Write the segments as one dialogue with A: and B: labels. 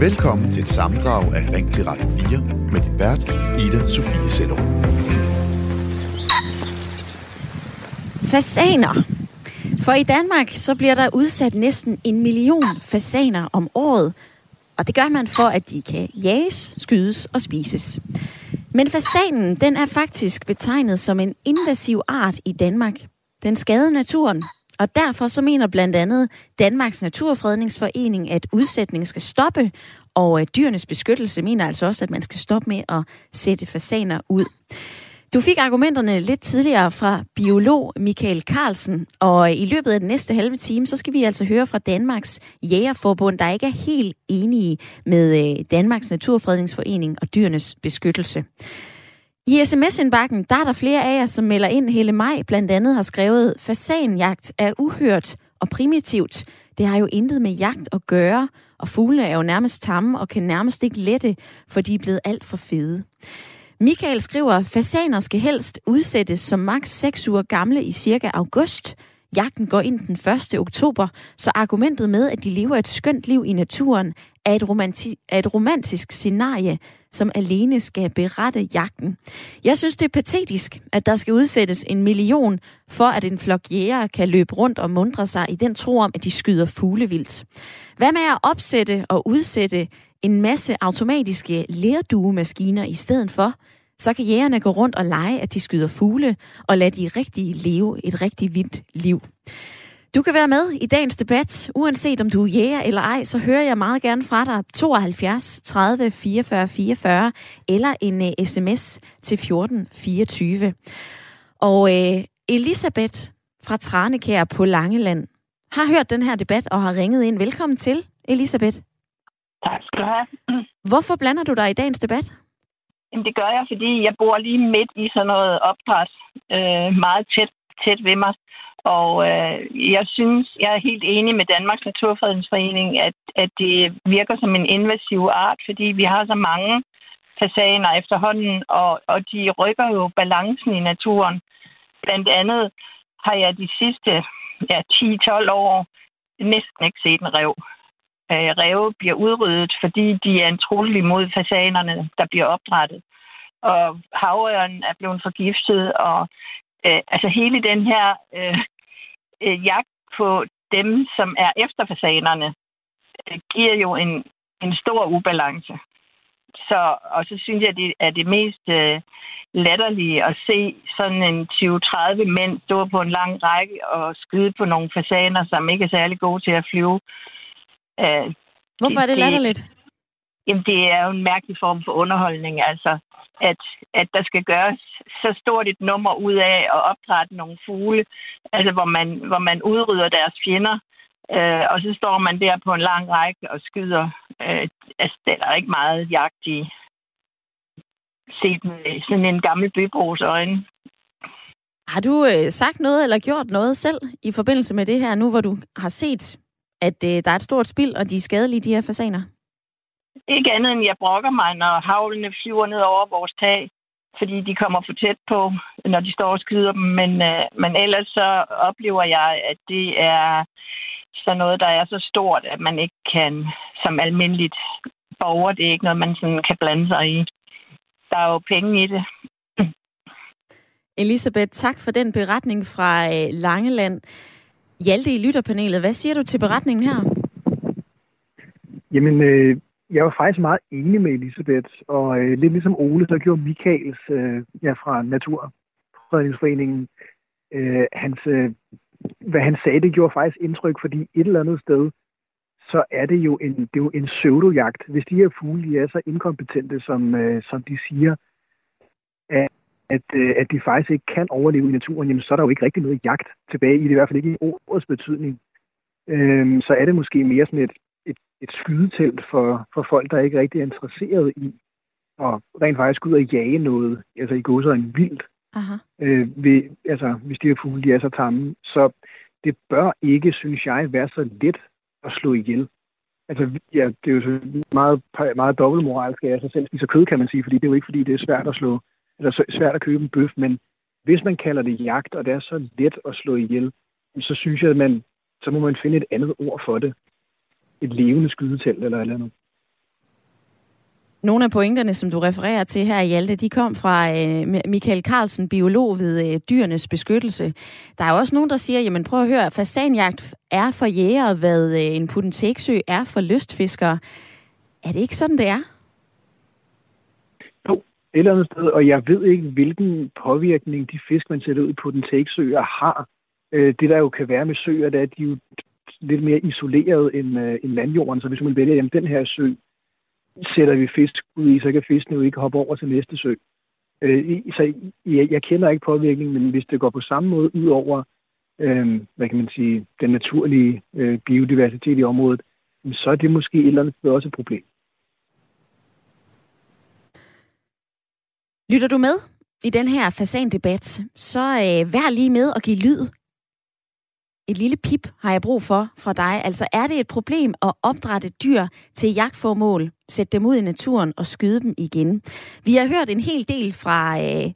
A: Velkommen til et samdrag af Ring til Radio 4 med din vært, Ida Sofie Sello.
B: Fasaner. For i Danmark så bliver der udsat næsten en million fasaner om året, og det gør man for, at de kan jages, skydes og spises. Men fasanen, den er faktisk betegnet som en invasiv art i Danmark. Den skader naturen, og derfor så mener blandt andet Danmarks Naturfredningsforening, at udsætningen skal stoppe, og øh, dyrenes beskyttelse mener altså også, at man skal stoppe med at sætte fasaner ud. Du fik argumenterne lidt tidligere fra biolog Michael Carlsen, og øh, i løbet af den næste halve time, så skal vi altså høre fra Danmarks Jægerforbund, der ikke er helt enige med øh, Danmarks Naturfredningsforening og dyrenes beskyttelse. I sms-indbakken, der er der flere af jer, som melder ind. Hele maj blandt andet har skrevet, fasanjagt er uhørt og primitivt. Det har jo intet med jagt at gøre, og fuglene er jo nærmest tamme og kan nærmest ikke lette, for de er blevet alt for fede. Michael skriver, fasaner skal helst udsættes som maks 6 uger gamle i cirka august. Jagten går ind den 1. oktober, så argumentet med, at de lever et skønt liv i naturen, er et, romanti- er et romantisk scenarie, som alene skal berette jagten. Jeg synes, det er patetisk, at der skal udsættes en million, for at en flok jæger kan løbe rundt og mundre sig i den tro om, at de skyder fuglevildt. Hvad med at opsætte og udsætte en masse automatiske lerduemaskiner i stedet for? Så kan jægerne gå rundt og lege, at de skyder fugle, og lade de rigtige leve et rigtig vildt liv. Du kan være med i dagens debat. Uanset om du er jæger eller ej, så hører jeg meget gerne fra dig 72 30 44 44 eller en uh, sms til 14 24. Og uh, Elisabeth fra Tranekær på Langeland har hørt den her debat og har ringet ind. Velkommen til, Elisabeth.
C: Tak skal du have.
B: Hvorfor blander du dig i dagens debat?
C: Jamen, det gør jeg, fordi jeg bor lige midt i sådan noget opdræt, øh, meget tæt, tæt ved mig. Og øh, jeg synes, jeg er helt enig med Danmarks Naturfredningsforening, at, at det virker som en invasiv art, fordi vi har så mange fasaner efterhånden, og, og de rykker jo balancen i naturen. Blandt andet har jeg de sidste ja, 10-12 år næsten ikke set en rev. Øh, ræve bliver udryddet, fordi de er en trussel mod fasanerne, der bliver opdrettet. Og havøren er blevet forgiftet, og øh, altså hele den her øh, øh, jagt på dem, som er efter fasanerne, øh, giver jo en, en stor ubalance. Så, og så synes jeg, det er det mest øh, latterlige at se sådan en 20-30 mænd stå på en lang række og skyde på nogle fasaner, som ikke er særlig gode til at flyve.
B: Øh, Hvorfor er det latterligt?
C: Jamen, det er jo en mærkelig form for underholdning, altså, at, at der skal gøres så stort et nummer ud af at opdrætte nogle fugle, altså, hvor man, hvor man udrydder deres fjender, øh, og så står man der på en lang række og skyder. Øh, altså, der er ikke meget jagt i set med sådan en gammel bybros øjne.
B: Har du øh, sagt noget eller gjort noget selv i forbindelse med det her, nu hvor du har set, at øh, der er et stort spild, og de er skadelige, de her fasaner?
C: Ikke andet end jeg brokker mig, når havlene flyver ned over vores tag, fordi de kommer for tæt på, når de står og skyder dem. Men, øh, men ellers så oplever jeg, at det er så noget, der er så stort, at man ikke kan, som almindeligt borger, det er ikke noget, man sådan kan blande sig i. Der er jo penge i det.
B: Elisabeth, tak for den beretning fra øh, Langeland. Hjalte i lytterpanelet, hvad siger du til beretningen her?
D: Jamen, øh, jeg var faktisk meget enig med Elisabeth, og øh, lidt ligesom Ole, så gjorde Michaels øh, ja, fra Naturfredningsforeningen, øh, hans, øh, hvad han sagde, det gjorde faktisk indtryk, fordi et eller andet sted, så er det jo en, det er jo en pseudojagt. Hvis de her fugle de er så inkompetente, som, øh, som de siger, at, at, øh, at de faktisk ikke kan overleve i naturen, jamen så er der jo ikke rigtig noget jagt tilbage i det, i hvert fald ikke i ordets betydning. Øh, så er det måske mere sådan et, et skydetelt for, for folk, der ikke rigtig er interesseret i at rent faktisk ud og jage noget, altså i går så en vildt, Aha. Øh, ved, altså, hvis de her fugle de er så tamme. Så det bør ikke, synes jeg, være så let at slå ihjel. Altså, ja, det er jo så meget, meget dobbeltmoralsk, at jeg så selv spiser kød, kan man sige, fordi det er jo ikke, fordi det er svært at slå, eller svært at købe en bøf, men hvis man kalder det jagt, og det er så let at slå ihjel, så synes jeg, at man så må man finde et andet ord for det. Et levende skydetelt eller eller andet.
B: Nogle af pointerne, som du refererer til her, Hjalte, de kom fra øh, Michael Carlsen, biolog ved øh, dyrenes beskyttelse. Der er også nogen, der siger, jamen prøv at høre, fasanjagt er for jæger, hvad øh, en pudenteksø er for lystfiskere. Er det ikke sådan, det er?
D: Jo, et eller andet sted, og jeg ved ikke, hvilken påvirkning de fisk, man sætter ud på den teksøer har. Øh, det der jo kan være med søer, det er, at de jo lidt mere isoleret end, øh, end landjorden. Så hvis man vælger, jamen den her sø sætter vi fisk ud i, så kan fiskene jo ikke hoppe over til næste sø. Øh, så jeg, jeg kender ikke påvirkningen, men hvis det går på samme måde ud over, øh, hvad kan man sige, den naturlige øh, biodiversitet i området, så er det måske et eller andet sted også et problem.
B: Lytter du med i den her fasan-debat, så øh, vær lige med og give lyd. Et lille pip har jeg brug for fra dig. Altså, er det et problem at opdrætte dyr til jagtformål, sætte dem ud i naturen og skyde dem igen? Vi har hørt en hel del fra øh,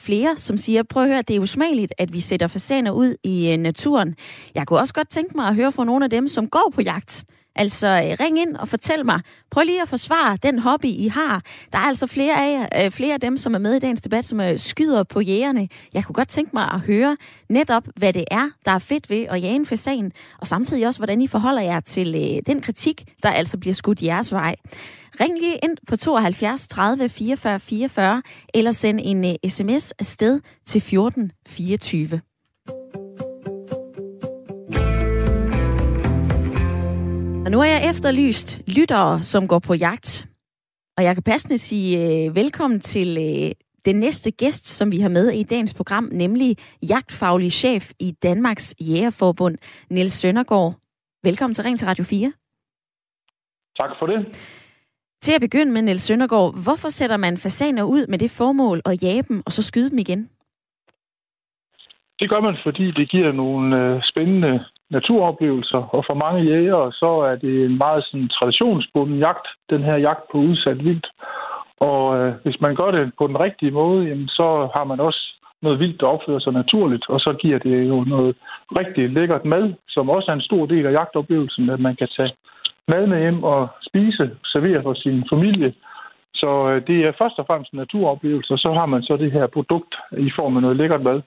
B: flere, som siger, prøv at høre, det er usmageligt, at vi sætter fasaner ud i øh, naturen. Jeg kunne også godt tænke mig at høre fra nogle af dem, som går på jagt. Altså øh, ring ind og fortæl mig, prøv lige at forsvare den hobby, I har. Der er altså flere af, øh, flere af dem, som er med i dagens debat, som er skyder på jægerne. Jeg kunne godt tænke mig at høre netop, hvad det er, der er fedt ved at jage en fasan, og samtidig også, hvordan I forholder jer til den kritik, der altså bliver skudt jeres vej. Ring lige ind på 72 30 44 44, eller send en sms afsted til 14 24. nu har jeg efterlyst lyttere, som går på jagt. Og jeg kan passende sige øh, velkommen til øh, den næste gæst, som vi har med i dagens program, nemlig jagtfaglig chef i Danmarks Jægerforbund, Niels Søndergaard. Velkommen til Ring til Radio 4.
E: Tak for det.
B: Til at begynde med, Niels Søndergaard, hvorfor sætter man fasaner ud med det formål at jage dem, og så skyde dem igen?
E: Det gør man, fordi det giver nogle øh, spændende naturoplevelser, og for mange jægere, så er det en meget sådan, traditionsbunden jagt, den her jagt på udsat vildt. Og øh, hvis man gør det på den rigtige måde, jamen, så har man også noget vildt, der opfører sig naturligt, og så giver det jo noget rigtig lækkert mad, som også er en stor del af jagtoplevelsen, at man kan tage mad med hjem og spise, servere for sin familie. Så øh, det er først og fremmest en naturoplevelse, og så har man så det her produkt i form af noget lækkert mad.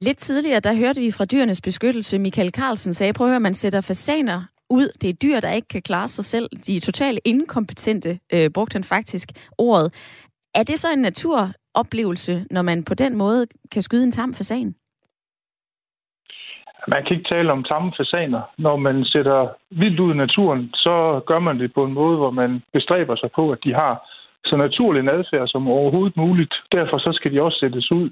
B: Lidt tidligere, der hørte vi fra dyrenes beskyttelse, Michael Carlsen sagde, prøv at høre, man sætter fasaner ud. Det er dyr, der ikke kan klare sig selv. De er totalt inkompetente, øh, brugte han faktisk ordet. Er det så en naturoplevelse, når man på den måde kan skyde en tam fasan?
E: Man kan ikke tale om tamme fasaner. Når man sætter vildt ud i naturen, så gør man det på en måde, hvor man bestræber sig på, at de har så naturlig en adfærd som overhovedet muligt. Derfor så skal de også sættes ud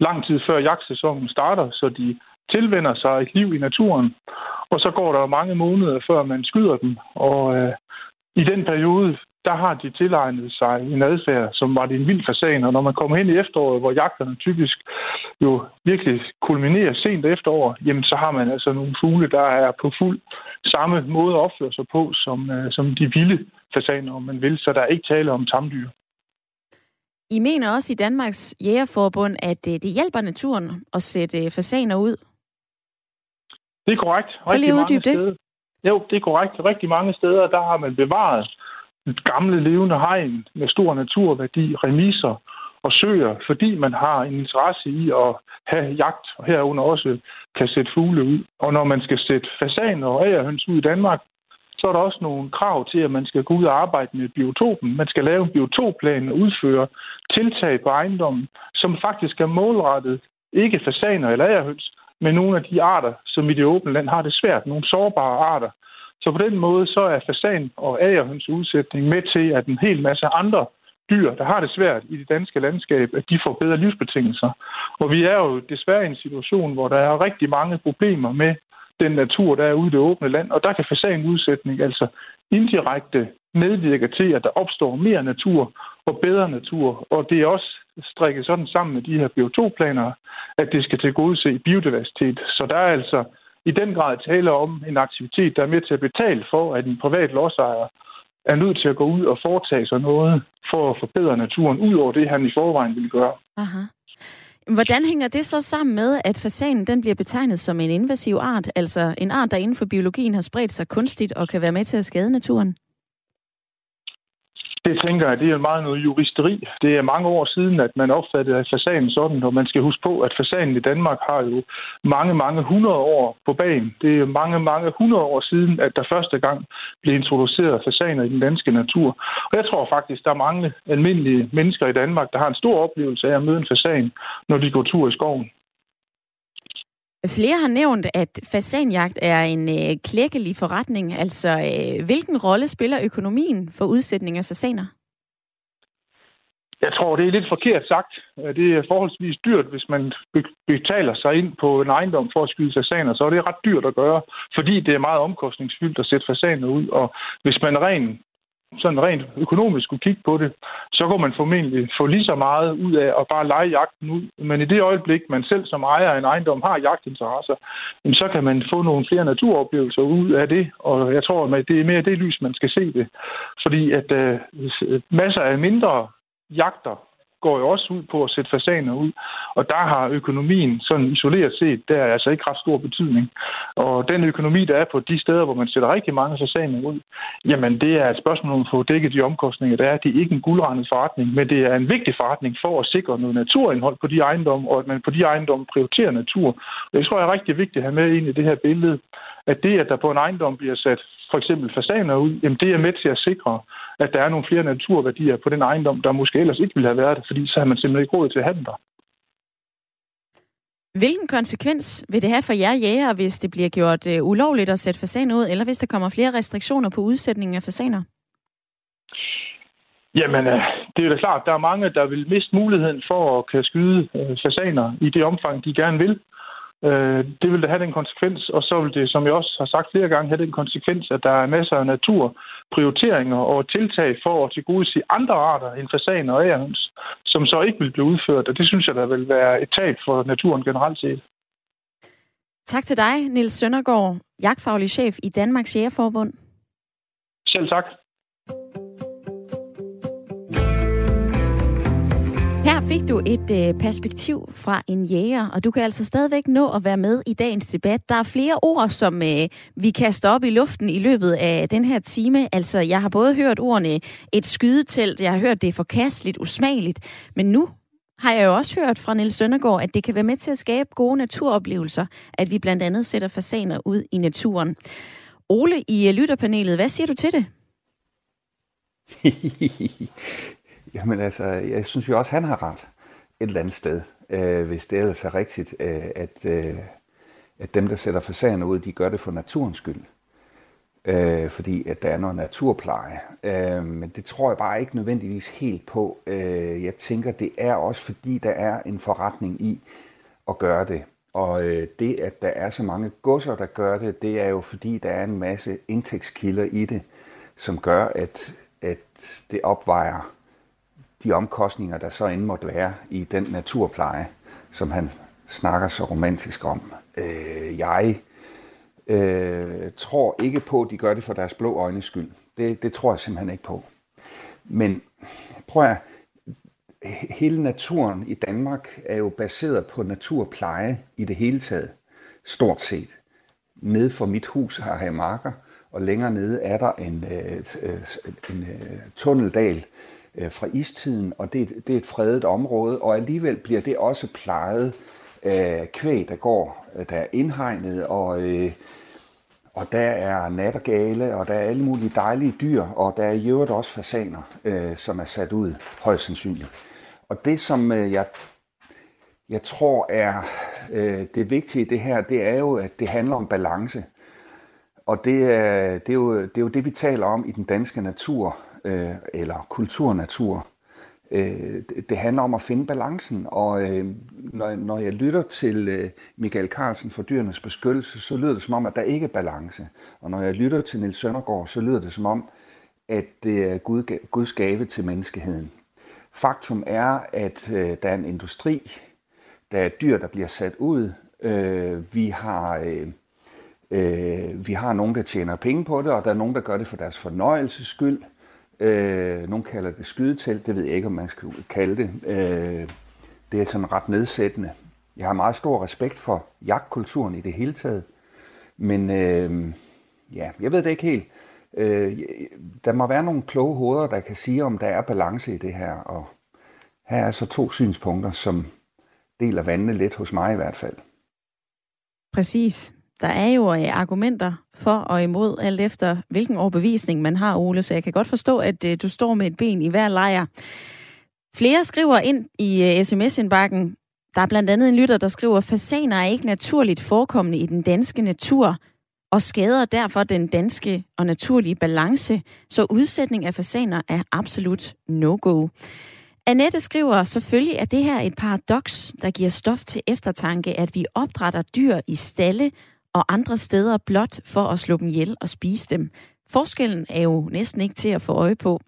E: lang tid før jagtsæsonen starter, så de tilvender sig et liv i naturen. Og så går der mange måneder, før man skyder dem. Og øh, i den periode, der har de tilegnet sig en adfærd, som var det en vild fasan. Og når man kommer hen i efteråret, hvor jagterne typisk jo virkelig kulminerer sent efterår, jamen så har man altså nogle fugle, der er på fuld samme måde at opføre sig på, som, øh, som de vilde fasaner, om man vil. Så der er ikke tale om tamdyr.
B: I mener også i Danmarks Jægerforbund, at øh, det hjælper naturen at sætte øh, fasaner ud.
E: Det er korrekt. Rigtig mange det. steder. Jo, det er korrekt. Rigtig mange steder, der har man bevaret gamle levende hegn med stor naturværdi, remiser og søer, fordi man har en interesse i at have jagt, og herunder også kan sætte fugle ud. Og når man skal sætte fasaner og ægerhøns ud i Danmark, så er der også nogle krav til, at man skal gå ud og arbejde med biotopen. Man skal lave en biotopplan og udføre tiltag på ejendommen, som faktisk er målrettet ikke fasaner eller ærehøns, men nogle af de arter, som i det åbne land har det svært, nogle sårbare arter. Så på den måde så er fasan og agerhøns udsætning med til, at en hel masse andre dyr, der har det svært i det danske landskab, at de får bedre livsbetingelser. Og vi er jo desværre i en situation, hvor der er rigtig mange problemer med den natur, der er ude i det åbne land. Og der kan fasanudsætning altså indirekte medvirker til, at der opstår mere natur og bedre natur. Og det er også strikket sådan sammen med de her biotopplaner, at det skal tilgodese biodiversitet. Så der er altså i den grad tale om en aktivitet, der er med til at betale for, at en privat lodsejer er nødt til at gå ud og foretage sig noget for at forbedre naturen, ud over det, han i forvejen vil gøre.
B: Aha. Hvordan hænger det så sammen med, at fasanen den bliver betegnet som en invasiv art, altså en art, der inden for biologien har spredt sig kunstigt og kan være med til at skade naturen?
E: Det tænker jeg, det er meget noget juristeri. Det er mange år siden, at man opfattede fasanen sådan, og man skal huske på, at fasanen i Danmark har jo mange, mange hundrede år på banen. Det er mange, mange hundrede år siden, at der første gang blev introduceret fasaner i den danske natur. Og jeg tror faktisk, der er mange almindelige mennesker i Danmark, der har en stor oplevelse af at møde en fasan, når de går tur i skoven.
B: Flere har nævnt, at fasanjagt er en øh, klækkelig forretning. Altså, øh, hvilken rolle spiller økonomien for udsætning af fasaner?
E: Jeg tror, det er lidt forkert sagt. Øh, det er forholdsvis dyrt, hvis man betaler sig ind på en ejendom for at skyde fasaner, så er det ret dyrt at gøre, fordi det er meget omkostningsfyldt at sætte fasaner ud. Og hvis man rent sådan rent økonomisk skulle kigge på det, så kunne man formentlig få lige så meget ud af at bare lege jagten ud. Men i det øjeblik, man selv som ejer af en ejendom har jagtinteresser, så kan man få nogle flere naturoplevelser ud af det. Og jeg tror, at det er mere det lys, man skal se det. Fordi at uh, masser af mindre jagter går jo også ud på at sætte fasaner ud. Og der har økonomien sådan isoleret set, der er altså ikke ret stor betydning. Og den økonomi, der er på de steder, hvor man sætter rigtig mange fasaner ud, jamen det er et spørgsmål om at få dækket de omkostninger, der er. Det er ikke en guldrendet forretning, men det er en vigtig forretning for at sikre noget naturindhold på de ejendomme, og at man på de ejendomme prioriterer natur. Og det tror jeg er rigtig vigtigt at have med ind i det her billede, at det, at der på en ejendom bliver sat for eksempel fasaner ud, jamen det er med til at sikre, at der er nogle flere naturværdier på den ejendom, der måske ellers ikke ville have været fordi så har man simpelthen ikke råd til at have den der.
B: Hvilken konsekvens vil det have for jer jæger, hvis det bliver gjort uh, ulovligt at sætte fasaner ud, eller hvis der kommer flere restriktioner på udsætningen af fasaner?
E: Jamen, øh, det er da klart, der er mange, der vil miste muligheden for at kan skyde øh, fasaner i det omfang, de gerne vil. Øh, det vil da have den konsekvens, og så vil det, som jeg også har sagt flere gange, have den konsekvens, at der er masser af naturprioriteringer og tiltag for at tilgodese andre arter end fasaner og ærhøns, som så ikke vil blive udført, og det synes jeg, der vil være et tab for naturen generelt set.
B: Tak til dig, Nils Søndergaard, jagtfaglig chef i Danmarks Jægerforbund.
E: Selv tak.
B: Fik du et øh, perspektiv fra en jæger, og du kan altså stadigvæk nå at være med i dagens debat. Der er flere ord, som øh, vi kaster op i luften i løbet af den her time. Altså, jeg har både hørt ordene et skydetelt, jeg har hørt det er forkasteligt, usmageligt, men nu har jeg jo også hørt fra Nils Søndergaard, at det kan være med til at skabe gode naturoplevelser, at vi blandt andet sætter fasaner ud i naturen. Ole i øh, lytterpanelet, hvad siger du til det?
F: Jamen altså, jeg synes jo også, han har ret et eller andet sted, øh, hvis det ellers er rigtigt, øh, at, øh, at dem, der sætter fasaner ud, de gør det for naturens skyld. Øh, fordi at der er noget naturpleje. Øh, men det tror jeg bare ikke nødvendigvis helt på. Øh, jeg tænker, det er også fordi, der er en forretning i at gøre det. Og øh, det, at der er så mange godser, der gør det, det er jo fordi, der er en masse indtægtskilder i det, som gør, at, at det opvejer de omkostninger, der så end måtte være i den naturpleje, som han snakker så romantisk om. Øh, jeg øh, tror ikke på, at de gør det for deres blå øjnes skyld. Det, det tror jeg simpelthen ikke på. Men prøv at hele naturen i Danmark er jo baseret på naturpleje i det hele taget, stort set. Nede for mit hus har jeg marker, og længere nede er der en, øh, øh, en, øh, en tunneldal, øh, fra istiden, og det, det er et fredet område, og alligevel bliver det også plejet af kvæg, der går, øh, der er indhegnet, og, øh, og der er nattergale, og der er alle mulige dejlige dyr, og der er i øvrigt også fasaner, øh, som er sat ud, højst sandsynligt. Og det, som øh, jeg, jeg tror er øh, det vigtige i det her, det er jo, at det handler om balance. Og det er, det, er jo, det er jo det, vi taler om i den danske natur øh, eller kulturnatur. Øh, det handler om at finde balancen, og øh, når, når jeg lytter til øh, Michael Carlsen for Dyrenes Beskyttelse, så lyder det som om, at der ikke er balance. Og når jeg lytter til Nils Søndergaard, så lyder det som om, at det er Gud, Guds gave til menneskeheden. Faktum er, at øh, der er en industri, der er dyr, der bliver sat ud. Øh, vi har... Øh, Øh, vi har nogen, der tjener penge på det, og der er nogen, der gør det for deres fornøjelses skyld. Øh, nogle kalder det skydetelt, det ved jeg ikke, om man skal kalde det. Øh, det er sådan ret nedsættende. Jeg har meget stor respekt for jagtkulturen i det hele taget. Men øh, ja, jeg ved det ikke helt. Øh, der må være nogle kloge hoveder, der kan sige, om der er balance i det her. Og her er så to synspunkter, som deler vandene lidt hos mig i hvert fald.
B: Præcis. Der er jo øh, argumenter for og imod, alt efter hvilken overbevisning man har, Ole, så jeg kan godt forstå, at øh, du står med et ben i hver lejr. Flere skriver ind i øh, sms-indbakken, der er blandt andet en lytter, der skriver, fasaner er ikke naturligt forekommende i den danske natur, og skader derfor den danske og naturlige balance, så udsætning af fasaner er absolut no-go. Annette skriver, selvfølgelig at det her et paradoks, der giver stof til eftertanke, at vi opdrætter dyr i stalle og andre steder blot for at slå dem ihjel og spise dem. Forskellen er jo næsten ikke til at få øje på.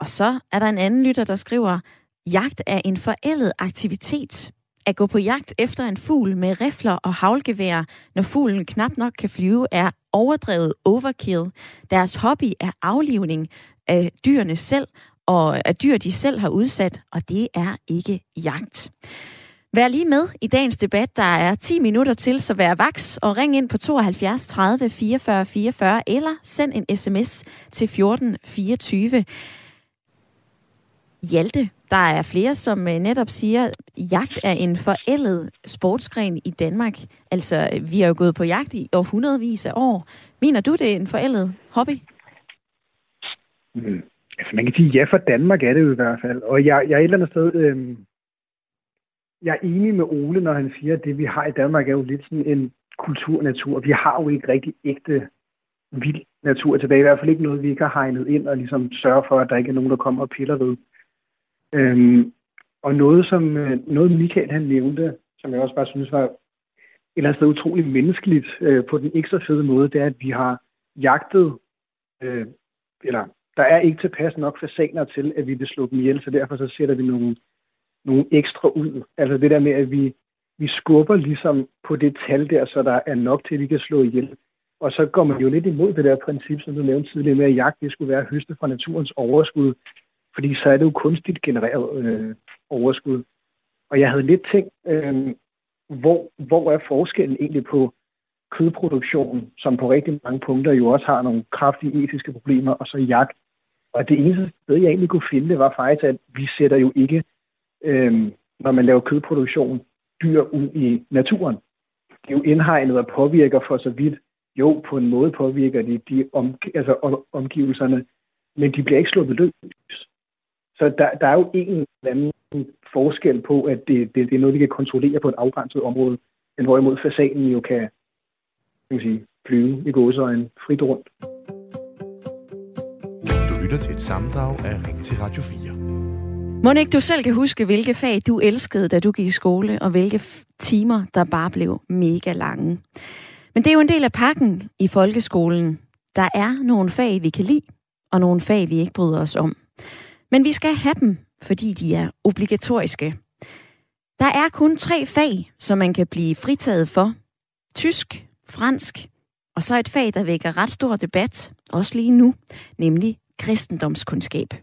B: Og så er der en anden lytter, der skriver, jagt er en forældet aktivitet. At gå på jagt efter en fugl med rifler og havlgevær, når fuglen knap nok kan flyve, er overdrevet overkill. Deres hobby er aflivning af dyrene selv, og af dyr, de selv har udsat, og det er ikke jagt. Vær lige med i dagens debat. Der er 10 minutter til, så vær vaks og ring ind på 72 30 44 44 eller send en sms til 14 24. Hjalte, der er flere, som øh, netop siger, at jagt er en forældet sportsgren i Danmark. Altså, vi har jo gået på jagt i århundredvis af år. Mener du, det er en forældet hobby?
D: Mm. Altså, man kan sige, ja, for Danmark er det jo i hvert fald. Og jeg, jeg er et eller andet sted... Øh, jeg er enig med Ole, når han siger, at det, vi har i Danmark, er jo lidt sådan en kulturnatur. Vi har jo ikke rigtig ægte vild natur tilbage. I hvert fald ikke noget, vi ikke har hegnet ind og ligesom sørger for, at der ikke er nogen, der kommer og piller ved. Øhm, og noget, som øh, noget Michael han nævnte, som jeg også bare synes var et eller andet sted utroligt menneskeligt øh, på den ekstra fede måde, det er, at vi har jagtet, øh, eller der er ikke tilpas nok fasaner til, at vi vil slå dem ihjel, så derfor så sætter vi nogle, nogle ekstra ud. Altså det der med, at vi, vi skubber ligesom på det tal der, så der er nok til, at vi kan slå ihjel. Og så går man jo lidt imod det der princip, som du nævnte tidligere med, at jagt det skulle være høste fra naturens overskud. Fordi så er det jo kunstigt genereret øh, overskud. Og jeg havde lidt tænkt, øh, hvor, hvor er forskellen egentlig på kødproduktion, som på rigtig mange punkter jo også har nogle kraftige etiske problemer, og så jagt. Og det eneste sted, jeg egentlig kunne finde, det var faktisk, at vi sætter jo ikke, øh, når man laver kødproduktion, dyr ud i naturen. Det er jo indhegnet og påvirker for så vidt. Jo, på en måde påvirker de, de altså om, altså omgivelserne, men de bliver ikke sluppet løs. Så der, der er jo en eller anden forskel på, at det, det, det er noget, vi kan kontrollere på et afgrænset område, men hvorimod fasanen jo kan, kan man sige, flyve i gåsøjne frit rundt.
A: Du lytter til et sammendrag af Ring til Radio 4.
B: Må ikke du selv kan huske, hvilke fag du elskede, da du gik i skole, og hvilke timer, der bare blev mega lange. Men det er jo en del af pakken i folkeskolen. Der er nogle fag, vi kan lide, og nogle fag, vi ikke bryder os om. Men vi skal have dem, fordi de er obligatoriske. Der er kun tre fag, som man kan blive fritaget for. Tysk, fransk og så et fag, der vækker ret stor debat, også lige nu, nemlig kristendomskundskab.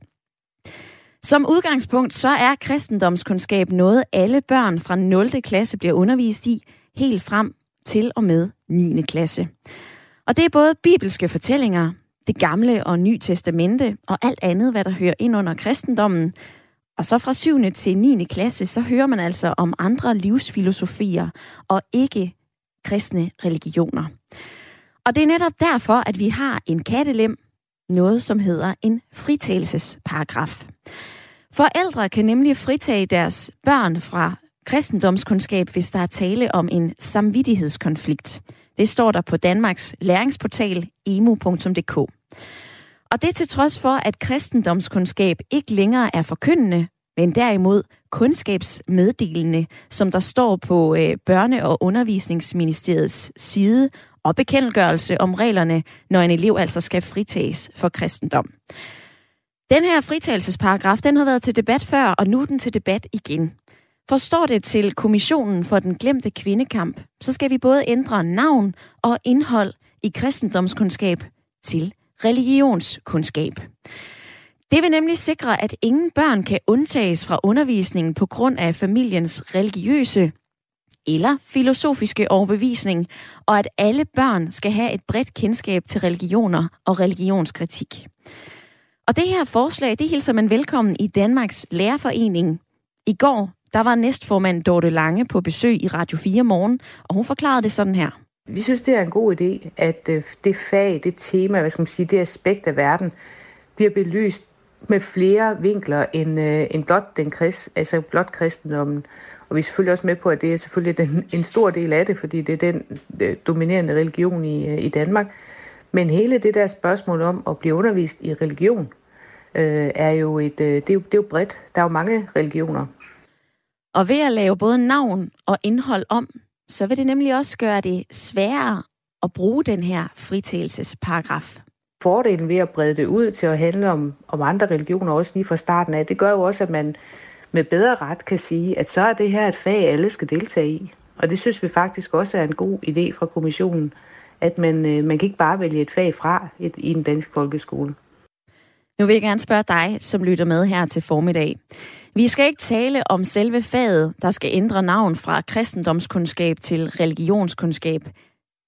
B: Som udgangspunkt så er kristendomskundskab noget, alle børn fra 0. klasse bliver undervist i, helt frem til og med 9. klasse. Og det er både bibelske fortællinger, det gamle og nye testamente og alt andet, hvad der hører ind under kristendommen. Og så fra 7. til 9. klasse, så hører man altså om andre livsfilosofier og ikke kristne religioner. Og det er netop derfor, at vi har en kattelem, noget som hedder en fritagelsesparagraf. Forældre kan nemlig fritage deres børn fra kristendomskundskab, hvis der er tale om en samvittighedskonflikt. Det står der på Danmarks læringsportal emo.dk. Og det til trods for, at kristendomskundskab ikke længere er forkyndende, men derimod kundskabsmeddelende, som der står på øh, Børne- og Undervisningsministeriets side, og bekendtgørelse om reglerne, når en elev altså skal fritages for kristendom. Den her fritagelsesparagraf, den har været til debat før, og nu er den til debat igen. Forstår det til Kommissionen for den glemte kvindekamp, så skal vi både ændre navn og indhold i kristendomskundskab til religionskundskab. Det vil nemlig sikre, at ingen børn kan undtages fra undervisningen på grund af familiens religiøse eller filosofiske overbevisning, og at alle børn skal have et bredt kendskab til religioner og religionskritik. Og det her forslag, det hilser man velkommen i Danmarks Lærerforening. I går, der var næstformand Dorte Lange på besøg i Radio 4 morgen, og hun forklarede det sådan her.
G: Vi synes, det er en god idé, at øh, det fag, det tema, hvad skal man sige, det aspekt af verden, bliver belyst med flere vinkler end, øh, end blot, den krist, altså blot kristendommen. Og vi er selvfølgelig også med på, at det er selvfølgelig den, en stor del af det, fordi det er den øh, dominerende religion i, øh, i Danmark. Men hele det der spørgsmål om at blive undervist i religion, øh, er jo et, øh, det, er jo, det er jo bredt. Der er jo mange religioner.
B: Og ved at lave både navn og indhold om, så vil det nemlig også gøre det sværere at bruge den her fritagelsesparagraf.
G: Fordelen ved at brede det ud til at handle om, om andre religioner, også lige fra starten af, det gør jo også, at man med bedre ret kan sige, at så er det her et fag, alle skal deltage i. Og det synes vi faktisk også er en god idé fra kommissionen, at man, øh, man kan ikke bare vælge et fag fra et, i en dansk folkeskole.
B: Nu vil jeg gerne spørge dig, som lytter med her til formiddag. Vi skal ikke tale om selve faget, der skal ændre navn fra kristendomskundskab til religionskundskab.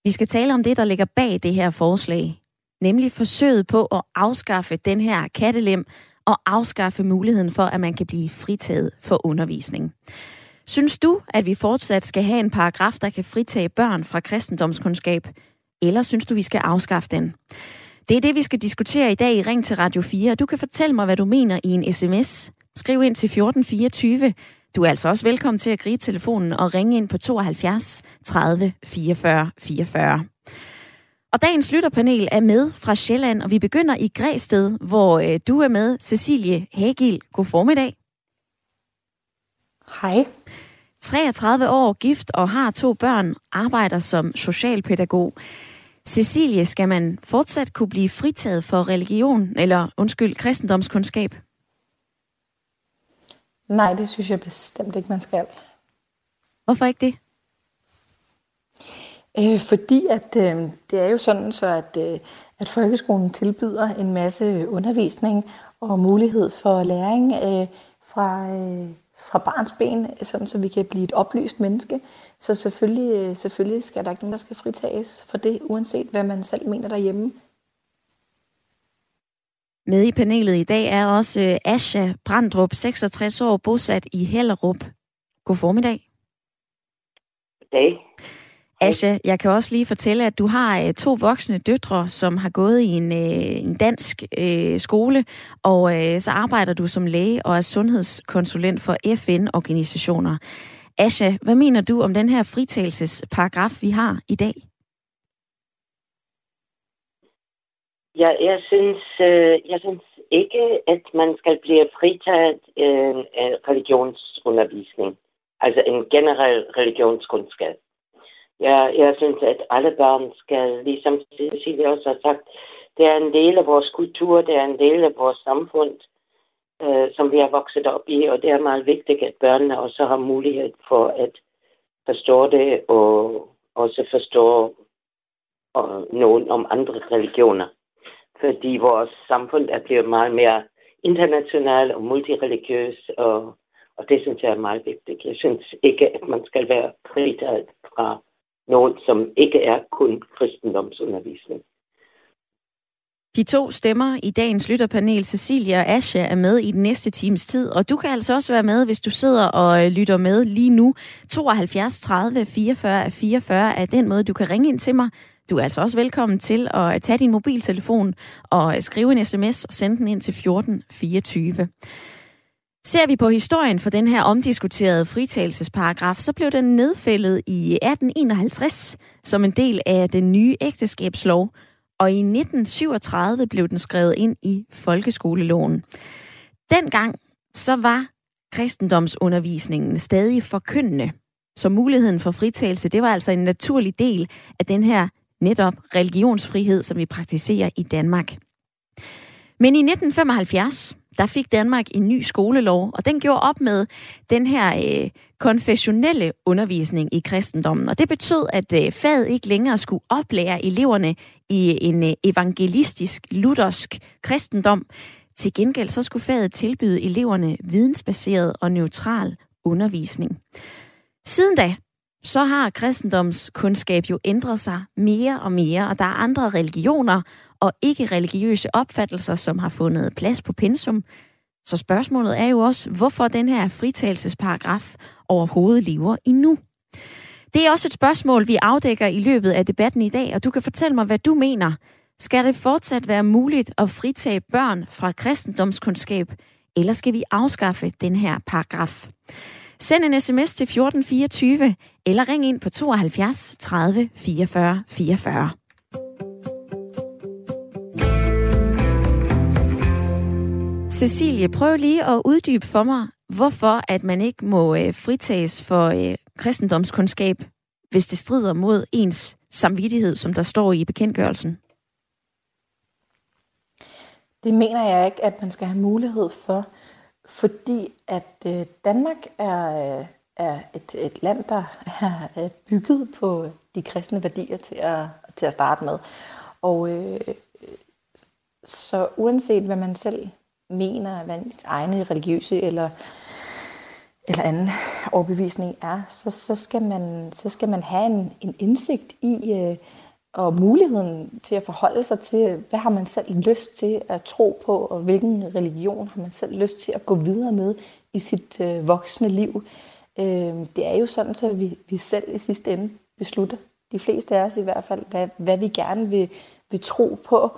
B: Vi skal tale om det, der ligger bag det her forslag. Nemlig forsøget på at afskaffe den her kattelem og afskaffe muligheden for, at man kan blive fritaget for undervisning. Synes du, at vi fortsat skal have en paragraf, der kan fritage børn fra kristendomskundskab? Eller synes du, vi skal afskaffe den? Det er det, vi skal diskutere i dag i Ring til Radio 4. Du kan fortælle mig, hvad du mener i en sms. Skriv ind til 1424. Du er altså også velkommen til at gribe telefonen og ringe ind på 72 30 44 44. Og dagens lytterpanel er med fra Sjælland, og vi begynder i Græsted, hvor øh, du er med, Cecilie Hagil. God formiddag.
H: Hej.
B: 33 år, gift og har to børn, arbejder som socialpædagog. Cecilie, skal man fortsat kunne blive fritaget for religion, eller undskyld, kristendomskundskab?
H: Nej, det synes jeg bestemt ikke, man skal.
B: Hvorfor ikke det?
H: Øh, fordi at øh, det er jo sådan, så at, øh, at folkeskolen tilbyder en masse undervisning og mulighed for læring øh, fra, øh, fra barns ben, sådan så vi kan blive et oplyst menneske. Så selvfølgelig, øh, selvfølgelig skal der ikke nogen, der skal fritages for det, uanset hvad man selv mener derhjemme.
B: Med i panelet i dag er også øh, Asha Brandrup, 66 år, bosat i Hellerup. God formiddag.
I: Goddag.
B: Asha, jeg kan også lige fortælle, at du har øh, to voksne døtre, som har gået i en, en dansk øh, skole, og øh, så arbejder du som læge og er sundhedskonsulent for FN-organisationer. Asha, hvad mener du om den her fritagelsesparagraf, vi har i dag?
I: Ja, jeg synes, øh, jeg synes ikke, at man skal blive fritaget øh, af religionsundervisning. Altså en generel religionskundskab. Ja, jeg synes, at alle børn skal, ligesom Cecilie også har sagt, det er en del af vores kultur, det er en del af vores samfund, øh, som vi har vokset op i, og det er meget vigtigt, at børnene også har mulighed for at forstå det, og også forstå og nogen om andre religioner. Fordi vores samfund er blevet meget mere international og multireligiøs, og, og det synes jeg er meget vigtigt. Jeg synes ikke, at man skal være fritaget fra nogen, som ikke er kun kristendomsundervisning.
B: De to stemmer i dagens lytterpanel, Cecilia og Asha, er med i den næste times tid, og du kan altså også være med, hvis du sidder og øh, lytter med lige nu. 72 30 44 44 er den måde, du kan ringe ind til mig. Du er altså også velkommen til at øh, tage din mobiltelefon og øh, skrive en sms og sende den ind til 1424. Ser vi på historien for den her omdiskuterede fritagelsesparagraf, så blev den nedfældet i 1851 som en del af den nye ægteskabslov, og i 1937 blev den skrevet ind i folkeskoleloven. Dengang så var kristendomsundervisningen stadig forkyndende, så muligheden for fritagelse, det var altså en naturlig del af den her netop religionsfrihed, som vi praktiserer i Danmark. Men i 1975, der fik Danmark en ny skolelov, og den gjorde op med den her øh, konfessionelle undervisning i kristendommen. Og det betød, at øh, faget ikke længere skulle oplære eleverne i en øh, evangelistisk, luthersk kristendom. Til gengæld så skulle faget tilbyde eleverne vidensbaseret og neutral undervisning. Siden da, så har kristendomskundskab jo ændret sig mere og mere, og der er andre religioner og ikke religiøse opfattelser, som har fundet plads på pensum. Så spørgsmålet er jo også, hvorfor den her fritagelsesparagraf overhovedet lever endnu. Det er også et spørgsmål, vi afdækker i løbet af debatten i dag, og du kan fortælle mig, hvad du mener. Skal det fortsat være muligt at fritage børn fra kristendomskundskab, eller skal vi afskaffe den her paragraf? Send en sms til 1424, eller ring ind på 72 30 44 44. Cecilie, prøv lige at uddybe for mig, hvorfor at man ikke må øh, fritages for øh, kristendomskundskab, hvis det strider mod ens samvittighed, som der står i bekendtgørelsen.
H: Det mener jeg ikke, at man skal have mulighed for, fordi at øh, Danmark er, øh, er et, et land, der er bygget på de kristne værdier til at, til at starte med. Og øh, så uanset hvad man selv mener, hvad ens egne religiøse eller, eller anden overbevisning er, så, så, skal, man, så skal man have en, en indsigt i, øh, og muligheden til at forholde sig til, hvad har man selv lyst til at tro på, og hvilken religion har man selv lyst til at gå videre med i sit øh, voksne liv. Øh, det er jo sådan, så vi, vi selv i sidste ende beslutter, de fleste af os i hvert fald, hvad, hvad vi gerne vil, vil tro på.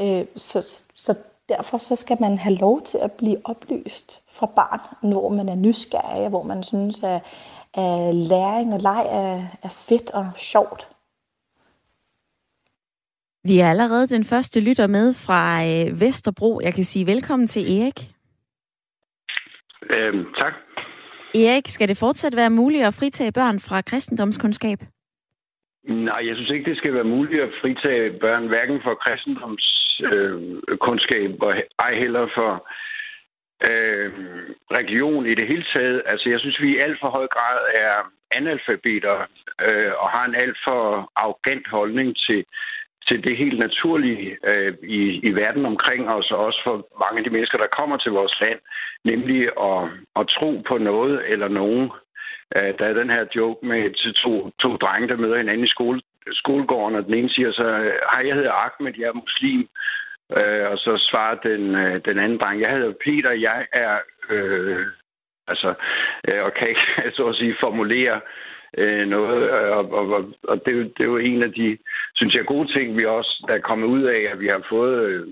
H: Øh, så, så derfor så skal man have lov til at blive oplyst fra barn, når man er nysgerrig, hvor man synes, at, at læring og leg er, er fedt og sjovt.
B: Vi er allerede den første lytter med fra øh, Vesterbro. Jeg kan sige velkommen til Erik.
J: Øhm, tak.
B: Erik, skal det fortsat være muligt at fritage børn fra kristendomskundskab?
J: Nej, jeg synes ikke, det skal være muligt at fritage børn, hverken for kristendomskundskab øh, og ej heller for øh, religion i det hele taget. Altså, jeg synes, vi i alt for høj grad er analfabeter øh, og har en alt for arrogant holdning til til det helt naturlige øh, i, i verden omkring os, og også for mange af de mennesker, der kommer til vores land, nemlig at, at tro på noget eller nogen. Øh, der er den her joke med to, to drenge, der møder hinanden i skole, skolegården, og den ene siger så, hej, jeg hedder Ahmed, jeg er muslim. Øh, og så svarer den, øh, den anden dreng, jeg hedder Peter, jeg er... Øh, altså, øh, og kan ikke, så at sige, formulere øh, noget. Øh, og, og, og det, er jo, det er jo en af de, synes jeg, gode ting, vi også der er kommet ud af, at vi har fået øh,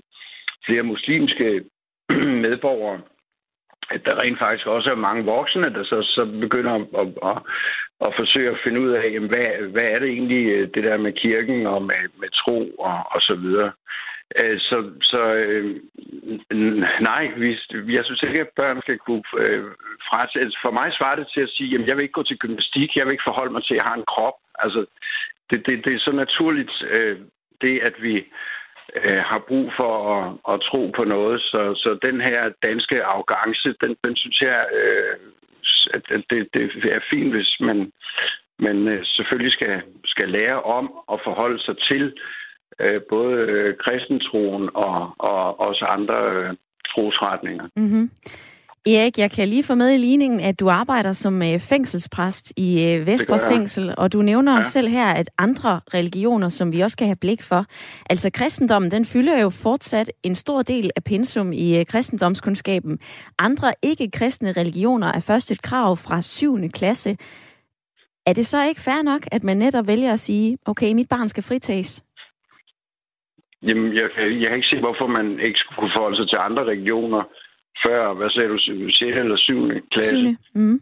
J: flere muslimske medborgere, at der rent faktisk også er mange voksne, der så, så begynder at, at, at, at forsøge at finde ud af, jamen, hvad, hvad er det egentlig, øh, det der med kirken og med, med tro og, og så videre. Øh, så, så øh, nej, vi, jeg synes ikke, at børn skal kunne øh, frasættes. For mig svarer det til at sige, at jeg vil ikke gå til gymnastik, jeg vil ikke forholde mig til, at jeg har en krop. Altså, det, det, det er så naturligt, øh, det at vi øh, har brug for at, at tro på noget. Så, så den her danske arrogance, den, den synes jeg, øh, at det, det er fint, hvis man, man øh, selvfølgelig skal, skal lære om at forholde sig til øh, både øh, kristentroen og, og også andre øh, trosretninger.
B: Mm-hmm. Erik, jeg kan lige få med i ligningen, at du arbejder som øh, fængselspræst i øh, Vestre Fængsel, og du nævner ja. selv her, at andre religioner, som vi også skal have blik for, altså kristendommen, den fylder jo fortsat en stor del af pensum i øh, kristendomskundskaben. Andre ikke-kristne religioner er først et krav fra 7. klasse. Er det så ikke fair nok, at man netop vælger at sige, okay, mit barn skal fritages?
J: Jamen, jeg, jeg kan ikke se, hvorfor man ikke skulle kunne forholde sig til andre regioner før, hvad sagde du, 6. eller 7. klasse?
B: 7. Mm.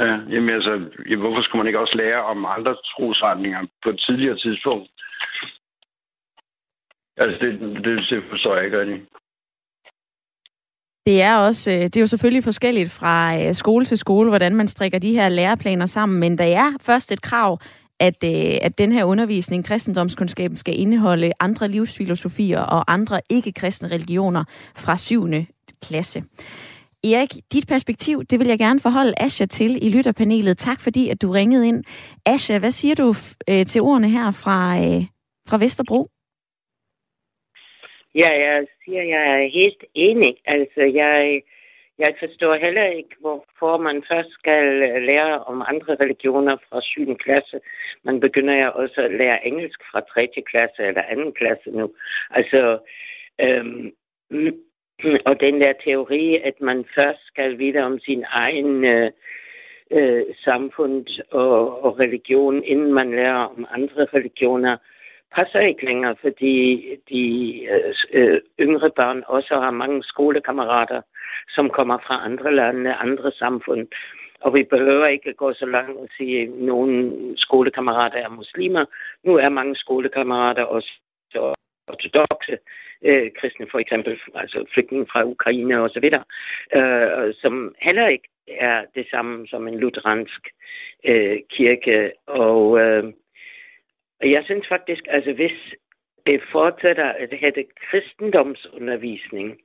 J: Ja, jamen altså, hvorfor skulle man ikke også lære om andre trosretninger på et tidligere tidspunkt? Altså, det, det, det forstår jeg ikke rigtig.
B: Det er også, øh, det er jo selvfølgelig forskelligt fra øh, skole til skole, hvordan man strikker de her læreplaner sammen, men der er først et krav, at, øh, at den her undervisning, kristendomskundskaben, skal indeholde andre livsfilosofier og andre ikke-kristne religioner fra 7 klasse. Erik, dit perspektiv, det vil jeg gerne forholde Asja til i lytterpanelet. Tak fordi, at du ringede ind. Asja, hvad siger du øh, til ordene her fra, øh, fra Vesterbro?
I: Ja, jeg siger, jeg er helt enig. Altså, jeg, jeg forstår heller ikke, hvorfor man først skal lære om andre religioner fra 7. klasse. Man begynder jo også at lære engelsk fra 3. klasse eller 2. klasse nu. Altså, øhm, Hmm, og den der teori, at man først skal vide om sin egen øh, øh, samfund og, og religion, inden man lærer om andre religioner, passer ikke længere, fordi de øh, øh yngre børn også har mange skolekammerater, som kommer fra andre lande, andre samfund. Og vi behøver ikke gå så langt og sige, at nogle skolekammerater er muslimer. Nu er mange skolekammerater også ortodoxe øh, kristne, for eksempel, altså flygtninge fra Ukraine og så videre, øh, som heller ikke er det samme som en lutheransk øh, kirke. Og øh, jeg synes faktisk, altså hvis det fortsætter at have kristendomsundervisning,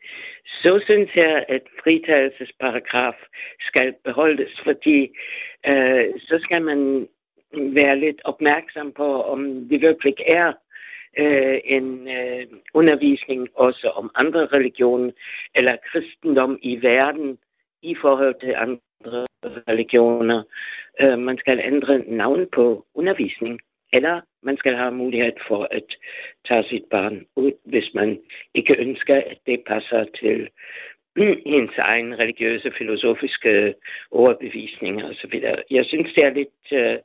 I: så synes jeg, at fritagelsesparagraf skal beholdes, fordi øh, så skal man være lidt opmærksom på, om det virkelig er øh, en øh, undervisning også om andre religioner eller kristendom i verden i forhold til andre religioner. Øh, man skal ændre navn på undervisning, eller man skal have mulighed for at tage sit barn ud, hvis man ikke ønsker, at det passer til ens egen religiøse, filosofiske overbevisninger osv. Jeg synes, det er lidt Øh,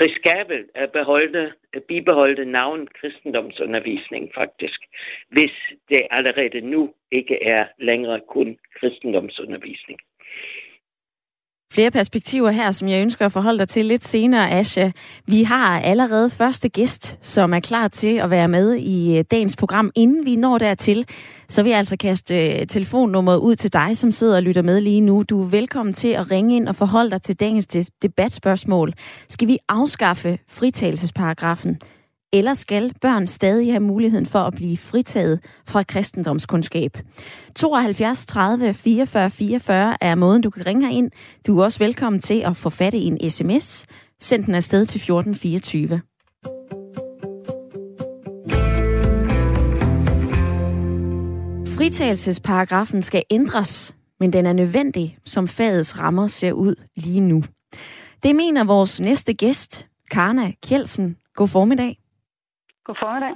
I: riskabelt at beholde, at bibeholde navn kristendomsundervisning faktisk, hvis det allerede nu ikke er længere kun kristendomsundervisning.
B: Flere perspektiver her, som jeg ønsker at forholde dig til lidt senere, Asha. Vi har allerede første gæst, som er klar til at være med i øh, dagens program. Inden vi når dertil, så vil jeg altså kaste øh, telefonnummeret ud til dig, som sidder og lytter med lige nu. Du er velkommen til at ringe ind og forholde dig til dagens debatspørgsmål. Skal vi afskaffe fritagelsesparagrafen? Eller skal børn stadig have muligheden for at blive fritaget fra kristendomskundskab? 72 30 44 44 er måden, du kan ringe ind. Du er også velkommen til at få fat i en sms. Send den afsted til 1424. Fritagelsesparagrafen skal ændres, men den er nødvendig, som fagets rammer ser ud lige nu. Det mener vores næste gæst, Karna Kjelsen. God formiddag.
K: God formiddag.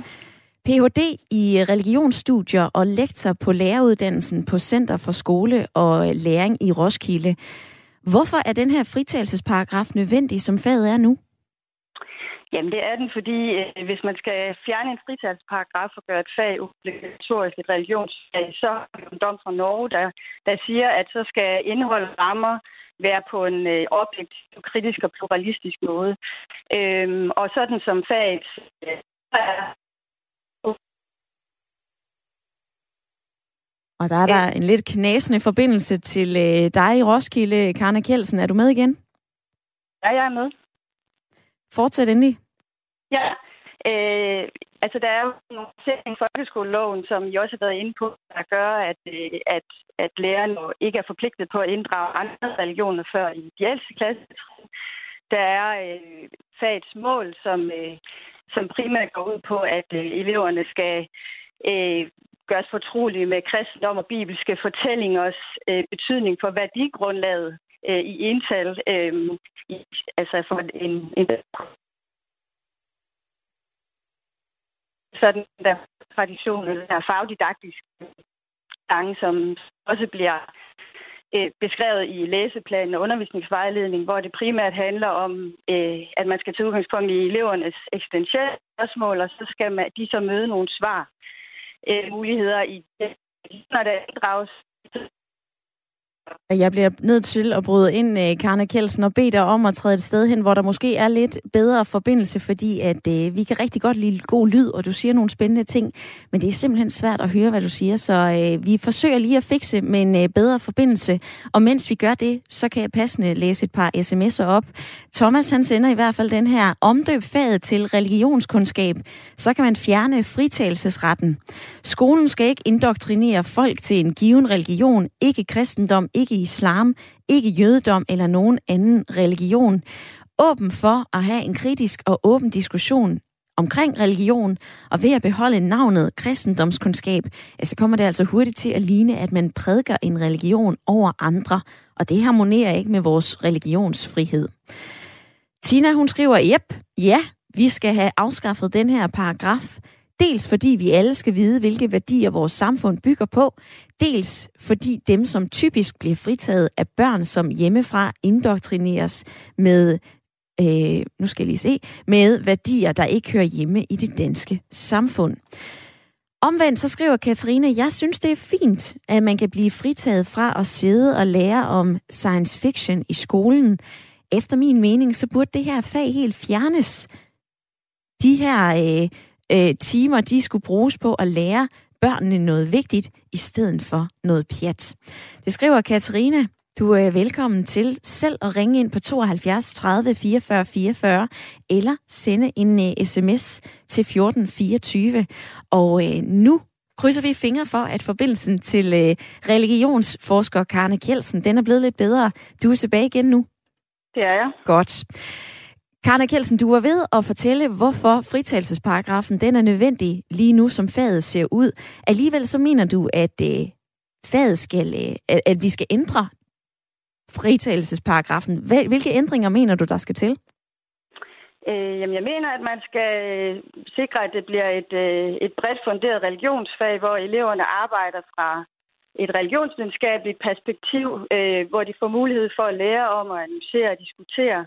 B: Ph.D. i religionsstudier og lektor på læreruddannelsen på Center for Skole og Læring i Roskilde. Hvorfor er den her fritagelsesparagraf nødvendig, som faget er nu?
K: Jamen det er den, fordi øh, hvis man skal fjerne en fritagelsesparagraf og gøre et fag obligatorisk, et religionsfag, så er der en dom fra Norge, der, der siger, at så skal indhold rammer være på en øh, objektiv, kritisk og pluralistisk måde. Øhm, og sådan som faget øh,
B: og der er der en lidt knæsende forbindelse til øh, dig i Roskilde, Karne Kjeldsen. Er du med igen?
K: Ja, jeg er med.
B: Fortsæt endelig.
K: Ja, øh, altså der er jo nogle sætning i folkeskoleloven, som I også har været inde på, der gør, at, øh, at, at lærerne ikke er forpligtet på at inddrage andre religioner før i de ældste klasse. Der er øh, fagets mål, som øh, som primært går ud på, at øh, eleverne skal øh, gøres fortrolige med kristendom og bibelske fortællingers øh, betydning for værdigrundlaget øh, i ental, øh, i, altså for en, en sådan der tradition, eller fagdidaktisk gang, som også bliver øh, beskrevet i læseplanen og undervisningsvejledning, hvor det primært handler om, øh, at man skal tage udgangspunkt i elevernes eksistentielle spørgsmål, og så skal man, de så møde nogle svar øh, muligheder i det, når der inddrages
B: jeg bliver nødt til at bryde ind, øh, Karne Kjeldsen, og bede dig om at træde et sted hen, hvor der måske er lidt bedre forbindelse, fordi at øh, vi kan rigtig godt lide god lyd, og du siger nogle spændende ting, men det er simpelthen svært at høre, hvad du siger, så øh, vi forsøger lige at fikse med en øh, bedre forbindelse, og mens vi gør det, så kan jeg passende læse et par sms'er op. Thomas, han sender i hvert fald den her omdøb faget til religionskundskab, så kan man fjerne fritagelsesretten. Skolen skal ikke indoktrinere folk til en given religion, ikke kristendom, ikke islam, ikke jødedom eller nogen anden religion. Åben for at have en kritisk og åben diskussion omkring religion, og ved at beholde navnet kristendomskundskab, så kommer det altså hurtigt til at ligne, at man prædiker en religion over andre, og det harmonerer ikke med vores religionsfrihed. Tina, hun skriver, jep, ja, vi skal have afskaffet den her paragraf, dels fordi vi alle skal vide, hvilke værdier vores samfund bygger på, dels fordi dem, som typisk bliver fritaget af børn, som hjemmefra indoktrineres med øh, nu skal jeg lige se, med værdier, der ikke hører hjemme i det danske samfund. Omvendt så skriver Katarina, jeg synes det er fint, at man kan blive fritaget fra at sidde og lære om science fiction i skolen. Efter min mening, så burde det her fag helt fjernes. De her øh, øh, timer, de skulle bruges på at lære børnene noget vigtigt, i stedet for noget pjat. Det skriver Katarina. Du er velkommen til selv at ringe ind på 72 30 44 44 eller sende en uh, øh, sms til 1424. Og uh, nu krydser vi fingre for, at forbindelsen til uh, religionsforsker Karne Kjeldsen, den er blevet lidt bedre. Du er tilbage igen nu.
K: Det er jeg.
B: Godt. Karne Kjeldsen, du var ved at fortælle, hvorfor fritagelsesparagrafen den er nødvendig lige nu, som faget ser ud. Alligevel så mener du, at øh, faget skal, øh, at vi skal ændre fritagelsesparagrafen. Hvilke ændringer mener du, der skal til?
K: Øh, jamen, jeg mener, at man skal øh, sikre, at det bliver et, øh, et bredt funderet religionsfag, hvor eleverne arbejder fra et religionsvidenskabeligt perspektiv, øh, hvor de får mulighed for at lære om at analysere og diskutere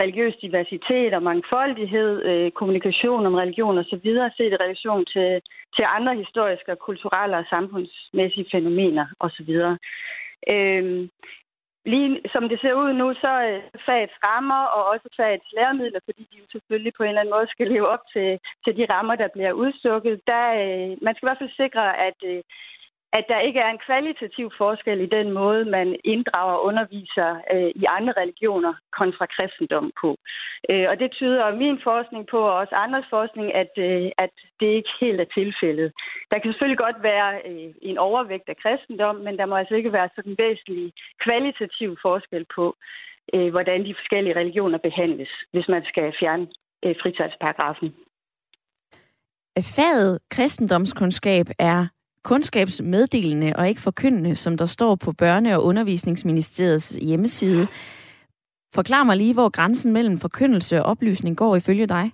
K: religiøs diversitet og mangfoldighed, øh, kommunikation om religion osv., set i relation til, til andre historiske, kulturelle og samfundsmæssige fænomener osv. Øh, Lige som det ser ud nu, så øh, er fagets rammer og også fagets læremidler, fordi de jo selvfølgelig på en eller anden måde skal leve op til, til de rammer, der bliver udstukket. Der, øh, man skal i hvert fald sikre, at, øh, at der ikke er en kvalitativ forskel i den måde, man inddrager og underviser øh, i andre religioner kontra kristendom på. Øh, og det tyder min forskning på, og også andres forskning, at, øh, at det ikke helt er tilfældet. Der kan selvfølgelig godt være øh, en overvægt af kristendom, men der må altså ikke være sådan en væsentlig kvalitativ forskel på, øh, hvordan de forskellige religioner behandles, hvis man skal fjerne øh, fritagsparagrafen.
B: Faget kristendomskundskab er kundskabsmeddelende og ikke forkyndende, som der står på Børne- og Undervisningsministeriets hjemmeside. Forklar mig lige, hvor grænsen mellem forkyndelse og oplysning går ifølge dig.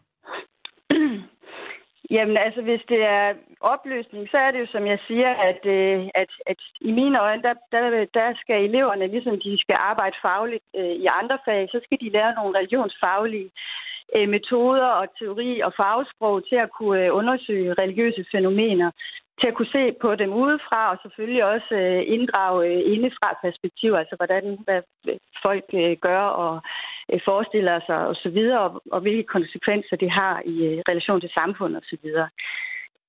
K: Jamen altså, hvis det er opløsning, så er det jo, som jeg siger, at, øh, at, at i mine øjne, der, der, der skal eleverne, ligesom de skal arbejde fagligt øh, i andre fag, så skal de lære nogle religionsfaglige øh, metoder og teori og fagsprog til at kunne øh, undersøge religiøse fænomener til at kunne se på dem udefra, og selvfølgelig også øh, inddrage øh, indefra perspektiv, altså hvordan hvad folk øh, gør og øh, forestiller sig osv., og, og hvilke konsekvenser det har i øh, relation til samfundet osv.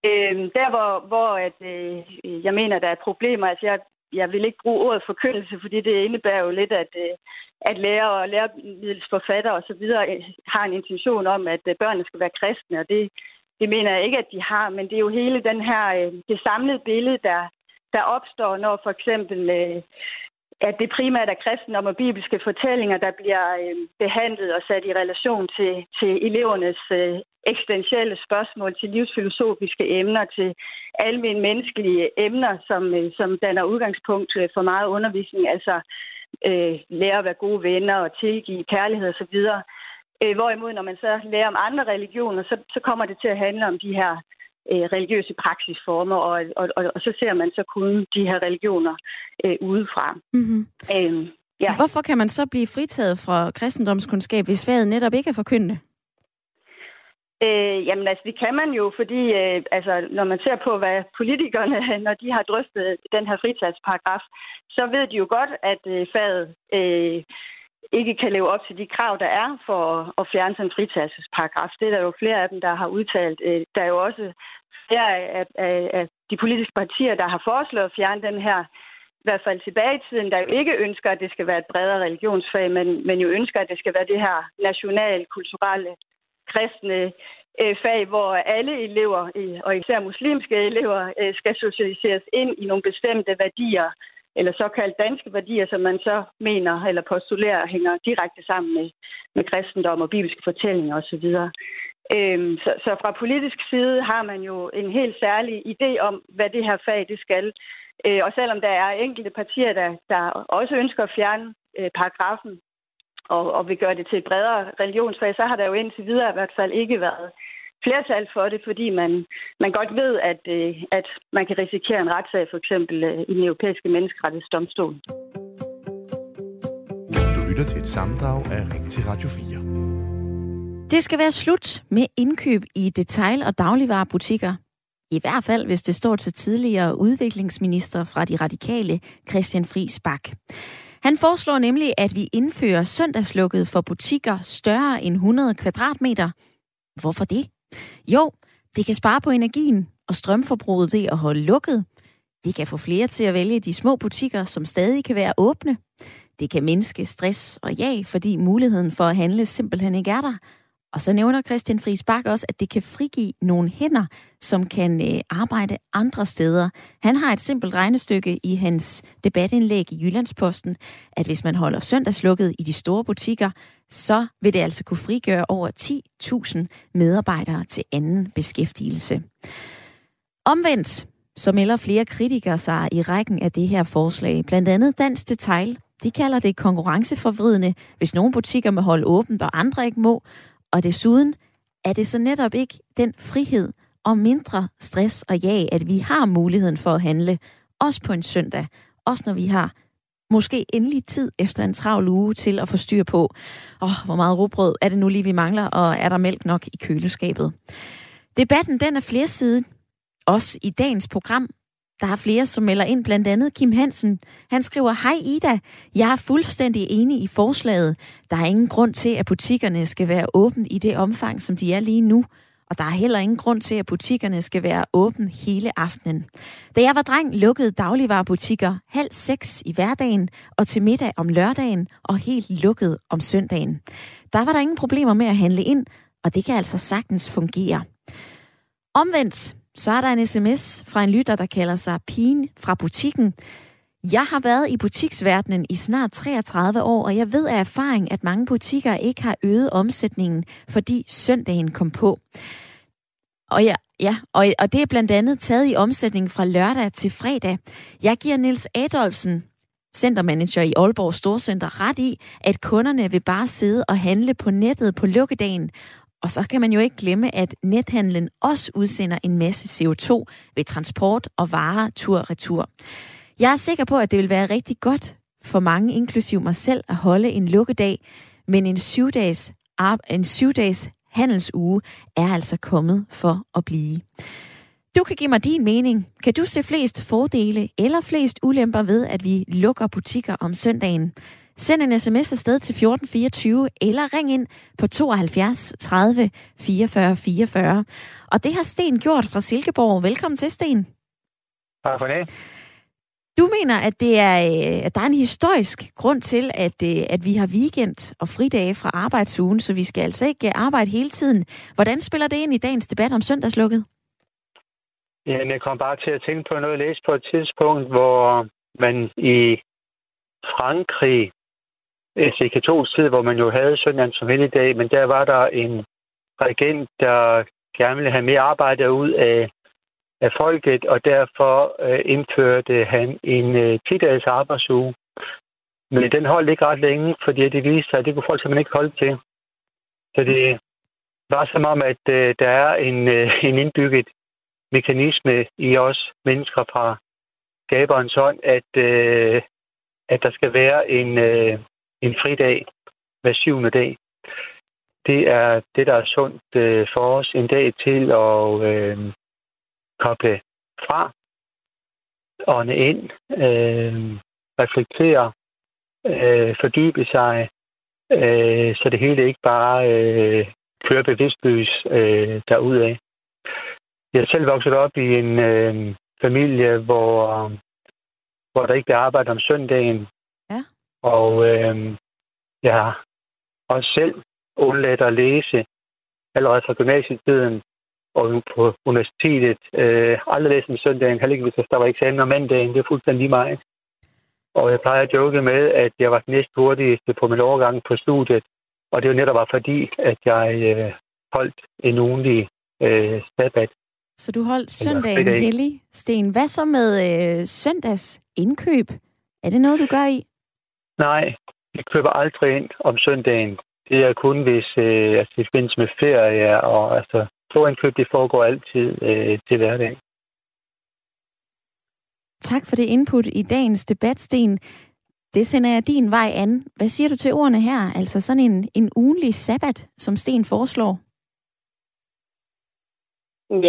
K: Øh, der, hvor, hvor at, øh, jeg mener, der er problemer, altså jeg, jeg vil ikke bruge ordet forkyndelse, fordi det indebærer jo lidt, at, øh, at lærer og læremiddelsforfatter osv. Øh, har en intention om, at øh, børnene skal være kristne, og det det mener jeg ikke, at de har, men det er jo hele den her, øh, det samlede billede, der, der opstår, når for eksempel øh, at det primært er kristendom og bibelske fortællinger, der bliver øh, behandlet og sat i relation til, til elevernes øh, eksistentielle spørgsmål, til livsfilosofiske emner, til almindelige menneskelige emner, som, øh, som danner udgangspunkt øh, for meget undervisning, altså øh, lære at være gode venner og tilgive kærlighed osv. Øh, hvorimod, når man så lærer om andre religioner, så, så kommer det til at handle om de her øh, religiøse praksisformer, og, og, og, og så ser man så kun de her religioner øh, udefra. Mm-hmm.
B: Øhm, ja. Hvorfor kan man så blive fritaget fra kristendomskundskab, hvis faget netop ikke er forkyndende?
K: Øh, jamen altså, det kan man jo, fordi øh, altså, når man ser på, hvad politikerne, når de har drøftet den her fritagsparagraf, så ved de jo godt, at øh, faget øh, ikke kan leve op til de krav, der er for at fjerne sådan en fritagelsesparagraf. Det er der jo flere af dem, der har udtalt. Øh, der er jo også flere af, af, af de politiske partier, der har foreslået at fjerne den her i hvert fald tilbage i tiden, der jo ikke ønsker, at det skal være et bredere religionsfag, men, men jo ønsker, at det skal være det her national, kulturelle, kristne øh, fag, hvor alle elever, øh, og især muslimske elever, øh, skal socialiseres ind i nogle bestemte værdier, eller såkaldt danske værdier, som man så mener eller postulerer hænger direkte sammen med, med kristendom og bibelske fortællinger osv. Øhm, så, så fra politisk side har man jo en helt særlig idé om, hvad det her fag det skal. Øh, og selvom der er enkelte partier, der, der også ønsker at fjerne øh, paragrafen og, og vil gøre det til et bredere religionsfag, så har der jo indtil videre i hvert fald ikke været flertal for det, fordi man, man godt ved, at, øh, at man kan risikere en retssag for eksempel øh, i den europæiske menneskerettighedsdomstol.
A: Du lytter til et sammendrag af Ring til Radio 4.
B: Det skal være slut med indkøb i detail- og dagligvarerbutikker. I hvert fald, hvis det står til tidligere udviklingsminister fra de radikale, Christian Friis Bak. Han foreslår nemlig, at vi indfører søndagslukket for butikker større end 100 kvadratmeter. Hvorfor det? Jo, det kan spare på energien og strømforbruget ved at holde lukket. Det kan få flere til at vælge de små butikker, som stadig kan være åbne. Det kan mindske stress og jag, fordi muligheden for at handle simpelthen ikke er der. Og så nævner Christian Friis Bak også, at det kan frigive nogle hænder, som kan øh, arbejde andre steder. Han har et simpelt regnestykke i hans debatindlæg i Jyllandsposten, at hvis man holder søndagslukket i de store butikker, så vil det altså kunne frigøre over 10.000 medarbejdere til anden beskæftigelse. Omvendt, så melder flere kritikere sig i rækken af det her forslag. Blandt andet Dansk Detail. De kalder det konkurrenceforvridende, hvis nogle butikker må holde åbent, og andre ikke må. Og desuden er det så netop ikke den frihed og mindre stress og ja, at vi har muligheden for at handle, også på en søndag, også når vi har måske endelig tid efter en travl uge til at få styr på, åh, oh, hvor meget råbrød er det nu lige, vi mangler, og er der mælk nok i køleskabet? Debatten den er flersiden. Også i dagens program der er flere, som melder ind, blandt andet Kim Hansen. Han skriver, Hej Ida, jeg er fuldstændig enig i forslaget. Der er ingen grund til, at butikkerne skal være åbent i det omfang, som de er lige nu. Og der er heller ingen grund til, at butikkerne skal være åbne hele aftenen. Da jeg var dreng, lukkede dagligvarerbutikker halv seks i hverdagen og til middag om lørdagen og helt lukket om søndagen. Der var der ingen problemer med at handle ind, og det kan altså sagtens fungere. Omvendt, så er der en sms fra en lytter, der kalder sig Pigen fra butikken. Jeg har været i butiksverdenen i snart 33 år, og jeg ved af erfaring, at mange butikker ikke har øget omsætningen, fordi søndagen kom på. Og ja, ja og, og det er blandt andet taget i omsætning fra lørdag til fredag. Jeg giver Nils Adolfsen, centermanager i Aalborg Storcenter, ret i, at kunderne vil bare sidde og handle på nettet på lukkedagen, og så kan man jo ikke glemme, at nethandlen også udsender en masse CO2 ved transport og varer tur-retur. Jeg er sikker på, at det vil være rigtig godt for mange, inklusiv mig selv, at holde en lukkedag, men en syvdages, en syvdages handelsuge er altså kommet for at blive. Du kan give mig din mening. Kan du se flest fordele eller flest ulemper ved, at vi lukker butikker om søndagen? Send en sms afsted til 1424 eller ring ind på 72 30 44 44. Og det har Sten gjort fra Silkeborg. Velkommen til, Sten.
L: Tak for det.
B: Du mener, at, det er, øh, at der er en historisk grund til, at, øh, at vi har weekend og fridage fra arbejdsugen, så vi skal altså ikke arbejde hele tiden. Hvordan spiller det ind i dagens debat om søndagslukket?
L: Ja, jeg kom bare til at tænke på noget, jeg læste på et tidspunkt, hvor man i Frankrig Øh, i katolsk tid, hvor man jo havde søndagen som helligdag, men der var der en regent, der gerne ville have mere arbejde ud af, af folket, og derfor øh, indførte han en øh, 10-dages arbejdsuge. Men den holdt ikke ret længe, fordi det viste sig, at det kunne folk simpelthen ikke holde til. Så det var som om, at øh, der er en, øh, en indbygget mekanisme i os mennesker fra skaberens hånd, at, øh, at der skal være en, øh, en fridag hver syvende dag. Det er det, der er sundt øh, for os. En dag til at øh, koble fra, ånde ind, øh, reflektere, øh, fordybe sig, øh, så det hele ikke bare øh, kører bevidstløs øh, derudad. Jeg er selv vokset op i en øh, familie, hvor, hvor der ikke blev arbejdet om søndagen.
B: Ja.
L: Og øh, jeg har også selv undladt at læse allerede fra gymnasietiden og på universitetet. Øh, aldrig læst om søndagen, heller ikke hvis der var eksamen om mandagen. Det er fuldstændig mig. Og jeg plejer at joke med, at jeg var den næste hurtigste på min overgang på studiet. Og det jo netop var fordi, at jeg øh, holdt en ugenlig øh, sabbat.
B: Så du holdt søndagen hellig, Sten. Hvad så med øh, søndags indkøb? Er det noget, du gør i?
L: Nej, jeg køber aldrig ind om søndagen. Det er kun, hvis øh, altså, det findes med ferie, og altså, indkøb, det foregår altid øh, til hverdag.
B: Tak for det input i dagens debat, Sten. Det sender jeg din vej an. Hvad siger du til ordene her? Altså sådan en, en ugenlig sabbat, som Sten foreslår.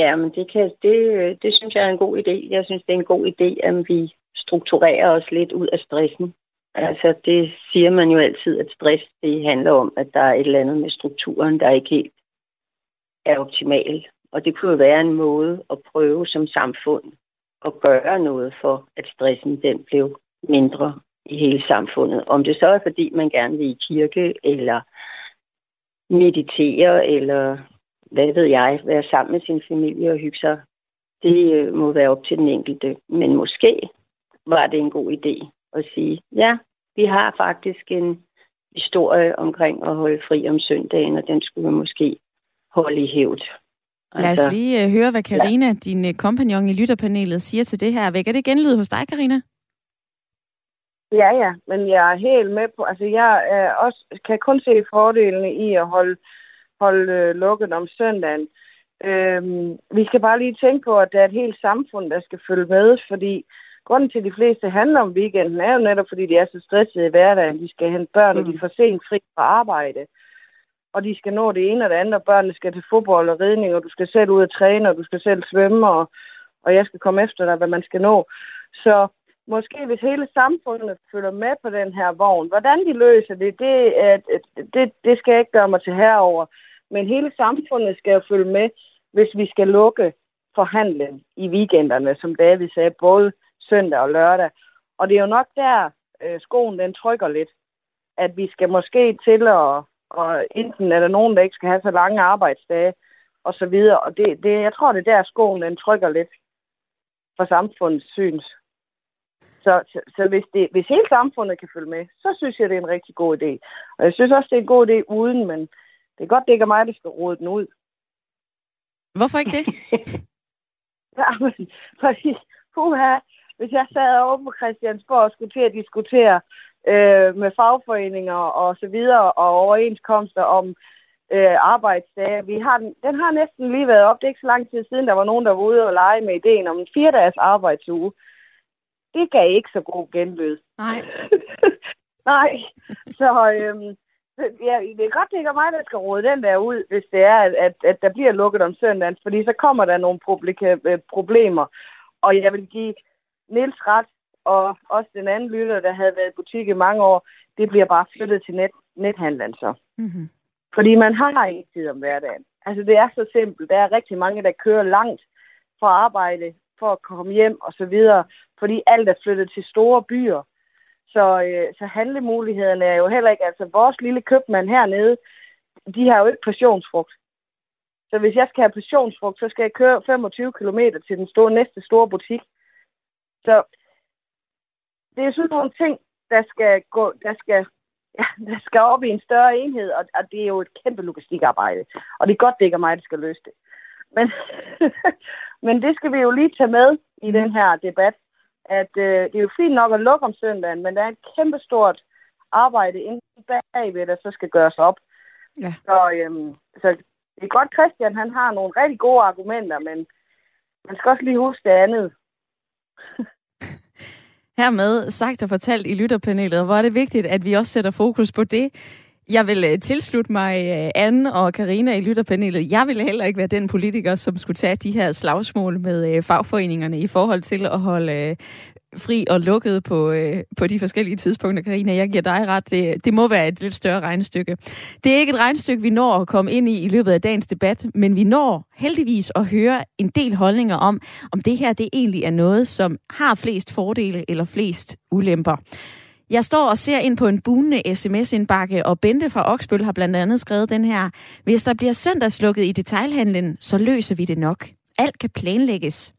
M: Ja, men det, kan, det, det synes jeg er en god idé. Jeg synes, det er en god idé, at vi strukturerer os lidt ud af stressen. Altså, det siger man jo altid, at stress, det handler om, at der er et eller andet med strukturen, der ikke helt er optimal. Og det kunne jo være en måde at prøve som samfund at gøre noget for, at stressen den blev mindre i hele samfundet. Om det så er, fordi man gerne vil i kirke, eller meditere, eller hvad ved jeg, være sammen med sin familie og hygge sig, det øh, må være op til den enkelte. Men måske var det en god idé at sige, ja, vi har faktisk en historie omkring at holde fri om søndagen, og den skulle vi måske holde i hævd.
B: Lad os altså, lige uh, høre, hvad Karina, ja. din uh, kompagnon i lytterpanelet, siger til det her. Vækker det genlyd hos dig, Karina?
N: Ja, ja, men jeg er helt med på, altså jeg er også, kan kun se fordelene i at holde, holde uh, lukket om søndagen. Øhm, vi skal bare lige tænke på, at der er et helt samfund, der skal følge med, fordi grunden til, at de fleste handler om weekenden, er jo netop, fordi de er så stressede i hverdagen. De skal hente børn, mm. og de får sent fri fra arbejde. Og de skal nå det ene og det andet, og børnene skal til fodbold og ridning, og du skal selv ud og træne, og du skal selv svømme, og, og jeg skal komme efter dig, hvad man skal nå. Så måske hvis hele samfundet følger med på den her vogn, hvordan de løser det, det, det, det skal jeg ikke gøre mig til herover. Men hele samfundet skal jo følge med, hvis vi skal lukke forhandling i weekenderne, som David sagde, både søndag og lørdag. Og det er jo nok der, øh, skoen den trykker lidt. At vi skal måske til at, og enten er der nogen, der ikke skal have så lange arbejdsdage, og så videre. Og det, det, jeg tror, det er der, skoen den trykker lidt for samfundets syns. Så, så, så hvis, det, hvis hele samfundet kan følge med, så synes jeg, det er en rigtig god idé. Og jeg synes også, det er en god idé uden, men det er godt, det ikke er mig, der skal rode den ud.
B: Hvorfor ikke det?
N: ja, men, fordi, puha, hvis jeg sad over på Christiansborg og skulle til at diskutere øh, med fagforeninger og så videre og overenskomster om øh, arbejdsdage. Vi har den, den har næsten lige været op. Det er ikke så lang tid siden, der var nogen, der var ude og lege med ideen om en fire-dages arbejdsuge. Det gav ikke så god genlyd.
B: Nej.
N: Nej. Så øhm, ja, det er godt, det ikke er mig, der skal råde den der ud, hvis det er, at, at, at der bliver lukket om søndagen, fordi så kommer der nogle øh, problemer. Og jeg vil give Niels ret, og også den anden lytter, der havde været i butik i mange år, det bliver bare flyttet til net, nethandlen så. Mm-hmm. Fordi man har ikke tid om hverdagen. Altså det er så simpelt. Der er rigtig mange, der kører langt fra arbejde for at komme hjem og så videre, fordi alt er flyttet til store byer. Så, øh, så handlemulighederne er jo heller ikke, altså vores lille købmand hernede, de har jo ikke passionsfrugt. Så hvis jeg skal have passionsfrugt, så skal jeg køre 25 km til den store, næste store butik. Så det er sådan nogle ting, der skal, gå, der skal, ja, der skal op i en større enhed, og, og det er jo et kæmpe logistikarbejde. Og det er godt, det ikke er mig, der skal løse det. Men, men det skal vi jo lige tage med i den her debat, at øh, det er jo fint nok at lukke om søndagen, men der er et kæmpe stort arbejde inde bagved, der så skal gøres op. Ja. Så, øhm, så det er godt, Christian han har nogle rigtig gode argumenter, men man skal også lige huske det andet.
B: Hermed sagt og fortalt i lytterpanelet, hvor er det vigtigt, at vi også sætter fokus på det. Jeg vil øh, tilslutte mig øh, Anne og Karina i lytterpanelet. Jeg ville heller ikke være den politiker, som skulle tage de her slagsmål med øh, fagforeningerne i forhold til at holde fri og lukket på, øh, på de forskellige tidspunkter, Karina. Jeg giver dig ret. Det, det må være et lidt større regnestykke. Det er ikke et regnestykke, vi når at komme ind i i løbet af dagens debat, men vi når heldigvis at høre en del holdninger om, om det her det egentlig er noget, som har flest fordele eller flest ulemper. Jeg står og ser ind på en bunende sms-indbakke, og Bente fra Oksbøl har blandt andet skrevet den her. Hvis der bliver søndagslukket i detailhandlen, så løser vi det nok. Alt kan planlægges.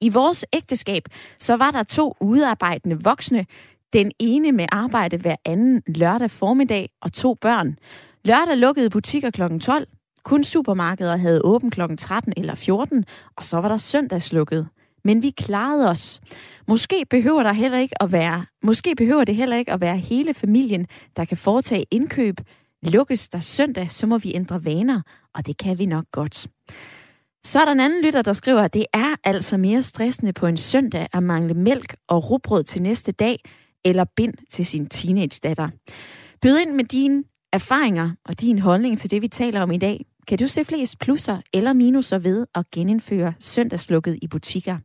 B: I vores ægteskab, så var der to udarbejdende voksne. Den ene med arbejde hver anden lørdag formiddag og to børn. Lørdag lukkede butikker kl. 12. Kun supermarkeder havde åben kl. 13 eller 14, og så var der søndagslukket. Men vi klarede os. Måske behøver, der heller ikke at være, måske behøver det heller ikke at være hele familien, der kan foretage indkøb. Lukkes der søndag, så må vi ændre vaner, og det kan vi nok godt. Så er der en anden lytter, der skriver, at det er altså mere stressende på en søndag at mangle mælk og rugbrød til næste dag, eller bind til sin teenage-datter. Byd ind med dine erfaringer og din holdning til det, vi taler om i dag. Kan du se flest plusser eller minuser ved at genindføre søndagslukket i butikker?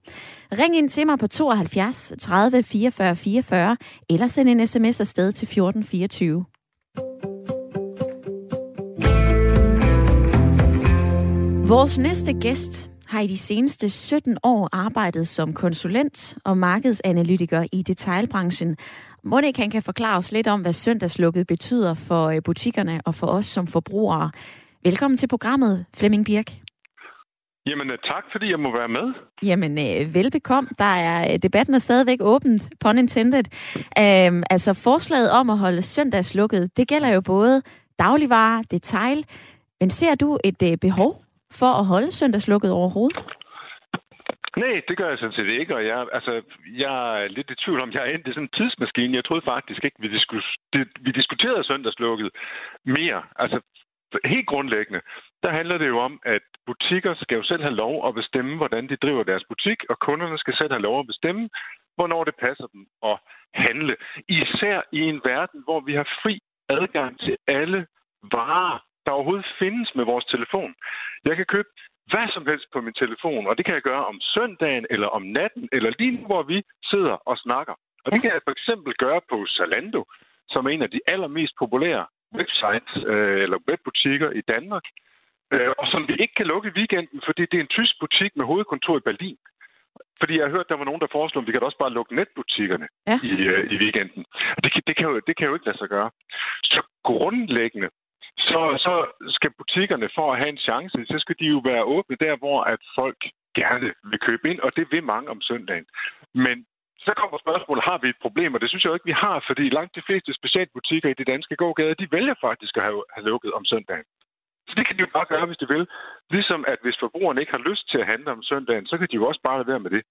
B: Ring ind til mig på 72 30 44 44 eller send en sms afsted til 1424. Vores næste gæst har i de seneste 17 år arbejdet som konsulent og markedsanalytiker i detailbranchen. Monika kan forklare os lidt om, hvad søndagslukket betyder for øh, butikkerne og for os som forbrugere. Velkommen til programmet, Flemming Birk.
O: Jamen øh, tak, fordi jeg må være med.
B: Jamen øh, velbekomme. Der er, debatten er stadigvæk åbent, pun intended. Øhm, altså forslaget om at holde søndagslukket, det gælder jo både dagligvarer, detail. Men ser du et behov for at holde søndagslukket overhovedet?
O: Nej, det gør jeg sådan set ikke, og jeg, altså, jeg er lidt i tvivl om, jeg er endt i sådan en tidsmaskine. Jeg troede faktisk ikke, vi, diskus, det, vi diskuterede søndagslukket mere. Altså, helt grundlæggende, der handler det jo om, at butikker skal jo selv have lov at bestemme, hvordan de driver deres butik, og kunderne skal selv have lov at bestemme, hvornår det passer dem at handle. Især i en verden, hvor vi har fri adgang til alle varer, der overhovedet findes med vores telefon. Jeg kan købe hvad som helst på min telefon, og det kan jeg gøre om søndagen, eller om natten, eller lige nu, hvor vi sidder og snakker. Og det kan jeg for eksempel gøre på Zalando, som er en af de allermest populære websites øh, eller webbutikker i Danmark, øh, og som vi ikke kan lukke i weekenden, fordi det er en tysk butik med hovedkontor i Berlin. Fordi jeg har hørt, der var nogen, der foreslog, at vi kan også bare lukke netbutikkerne ja. i, øh, i weekenden. Det, det, kan jo, det kan jo ikke lade sig gøre. Så grundlæggende, så, så skal butikkerne for at have en chance, så skal de jo være åbne der, hvor at folk gerne vil købe ind, og det vil mange om søndagen. Men så kommer spørgsmålet, har vi et problem? Og det synes jeg jo ikke, vi har, fordi langt de fleste specialbutikker i de danske gågader, de vælger faktisk at have, have lukket om søndagen. Så det kan de jo bare gøre, hvis de vil. Ligesom at hvis forbrugerne ikke har lyst til at handle om søndagen, så kan de jo også bare lade være med det.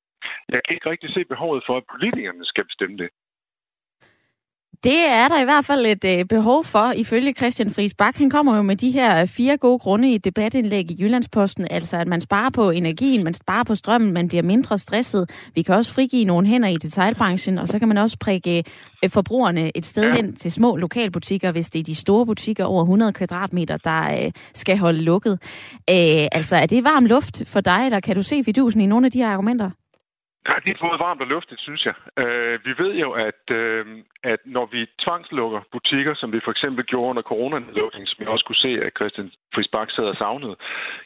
O: Jeg kan ikke rigtig se behovet for, at politikerne skal bestemme det.
B: Det er der i hvert fald et øh, behov for, ifølge Christian Friis Bak. Han kommer jo med de her fire gode grunde i et debatindlæg i Jyllandsposten. Altså, at man sparer på energien, man sparer på strømmen, man bliver mindre stresset. Vi kan også frigive nogle hænder i detailbranchen, og så kan man også prikke øh, forbrugerne et sted hen til små lokalbutikker, hvis det er de store butikker over 100 kvadratmeter, der øh, skal holde lukket. Øh, altså, er det varm luft for dig, eller kan du se fidusen i nogle af de her argumenter?
O: Ja, det er både varmt og luftigt, synes jeg. Øh, vi ved jo, at, øh, at når vi tvangslukker butikker, som vi for eksempel gjorde under coronanedlukningen, som jeg også kunne se, at Christian Friis Bak sad og savnede,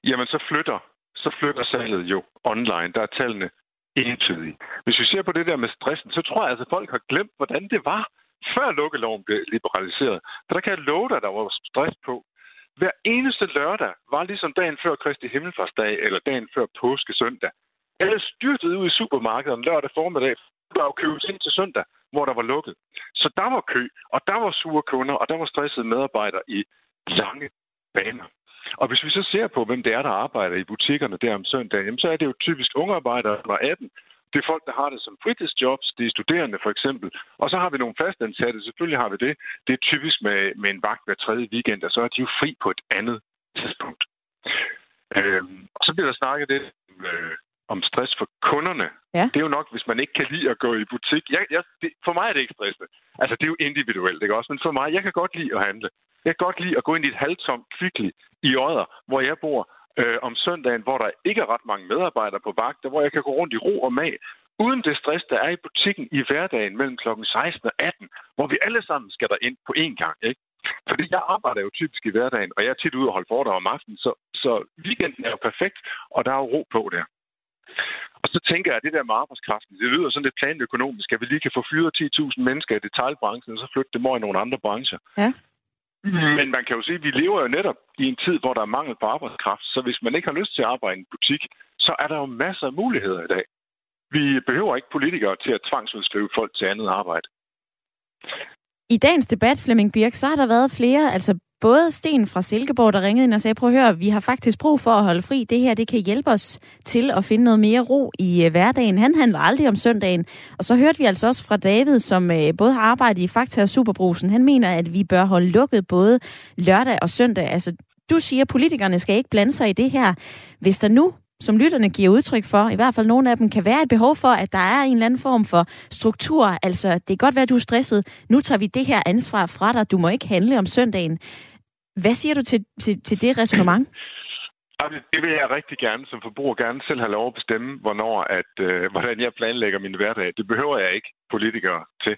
O: jamen så flytter, så flytter salget jo online. Der er tallene entydige. Hvis vi ser på det der med stressen, så tror jeg altså, at folk har glemt, hvordan det var, før lukkeloven blev liberaliseret. For der kan jeg love dig, at der var stress på. Hver eneste lørdag var ligesom dagen før Kristi Himmelfartsdag, eller dagen før påske søndag. Alle styrtede ud i supermarkederne lørdag formiddag, der var købet ind til søndag, hvor der var lukket. Så der var kø, og der var sure kunder, og der var stressede medarbejdere i lange baner. Og hvis vi så ser på, hvem det er, der arbejder i butikkerne der om søndagen, så er det jo typisk unge arbejdere, der under 18. Det er folk, der har det som fritidsjobs, det er studerende for eksempel. Og så har vi nogle fastansatte, selvfølgelig har vi det. Det er typisk med, med en vagt hver tredje weekend, og så er de jo fri på et andet tidspunkt. Øhm, og så bliver der snakket lidt øh, om stress for kunderne. Ja. Det er jo nok, hvis man ikke kan lide at gå i butik. Jeg, jeg, det, for mig er det ikke stressende. Altså, det er jo individuelt, ikke også? Men for mig, jeg kan godt lide at handle. Jeg kan godt lide at gå ind i et halvtomt kvickly i Odder, hvor jeg bor øh, om søndagen, hvor der ikke er ret mange medarbejdere på vagt, hvor jeg kan gå rundt i ro og mag, uden det stress, der er i butikken i hverdagen mellem kl. 16 og 18, hvor vi alle sammen skal der ind på én gang, ikke? Fordi jeg arbejder jo typisk i hverdagen, og jeg er tit ude og holde foredrag om aftenen, så, så weekenden er jo perfekt, og der er jo ro på der. Og så tænker jeg, at det der med arbejdskraften, det lyder sådan lidt planøkonomisk, at vi lige kan få fyret 10.000 mennesker i detaljbranchen, og så flytte dem over i nogle andre brancher.
B: Ja.
O: Men man kan jo sige, at vi lever jo netop i en tid, hvor der er mangel på arbejdskraft. Så hvis man ikke har lyst til at arbejde i en butik, så er der jo masser af muligheder i dag. Vi behøver ikke politikere til at tvangsudskrive folk til andet arbejde.
B: I dagens debat, Flemming Birk, så har der været flere, altså både Sten fra Silkeborg, der ringede ind og sagde, prøv at høre, vi har faktisk brug for at holde fri. Det her, det kan hjælpe os til at finde noget mere ro i øh, hverdagen. Han handler aldrig om søndagen. Og så hørte vi altså også fra David, som øh, både har arbejdet i Fakta og Superbrusen. Han mener, at vi bør holde lukket både lørdag og søndag. Altså, du siger, at politikerne skal ikke blande sig i det her. Hvis der nu som lytterne giver udtryk for, i hvert fald nogle af dem, kan være et behov for, at der er en eller anden form for struktur. Altså, det kan godt være, at du er stresset. Nu tager vi det her ansvar fra dig. Du må ikke handle om søndagen. Hvad siger du til, til, til det resonemang?
O: Altså, det vil jeg rigtig gerne som forbruger gerne selv have lov at bestemme, hvornår at, øh, hvordan jeg planlægger min hverdag. Det behøver jeg ikke politikere til.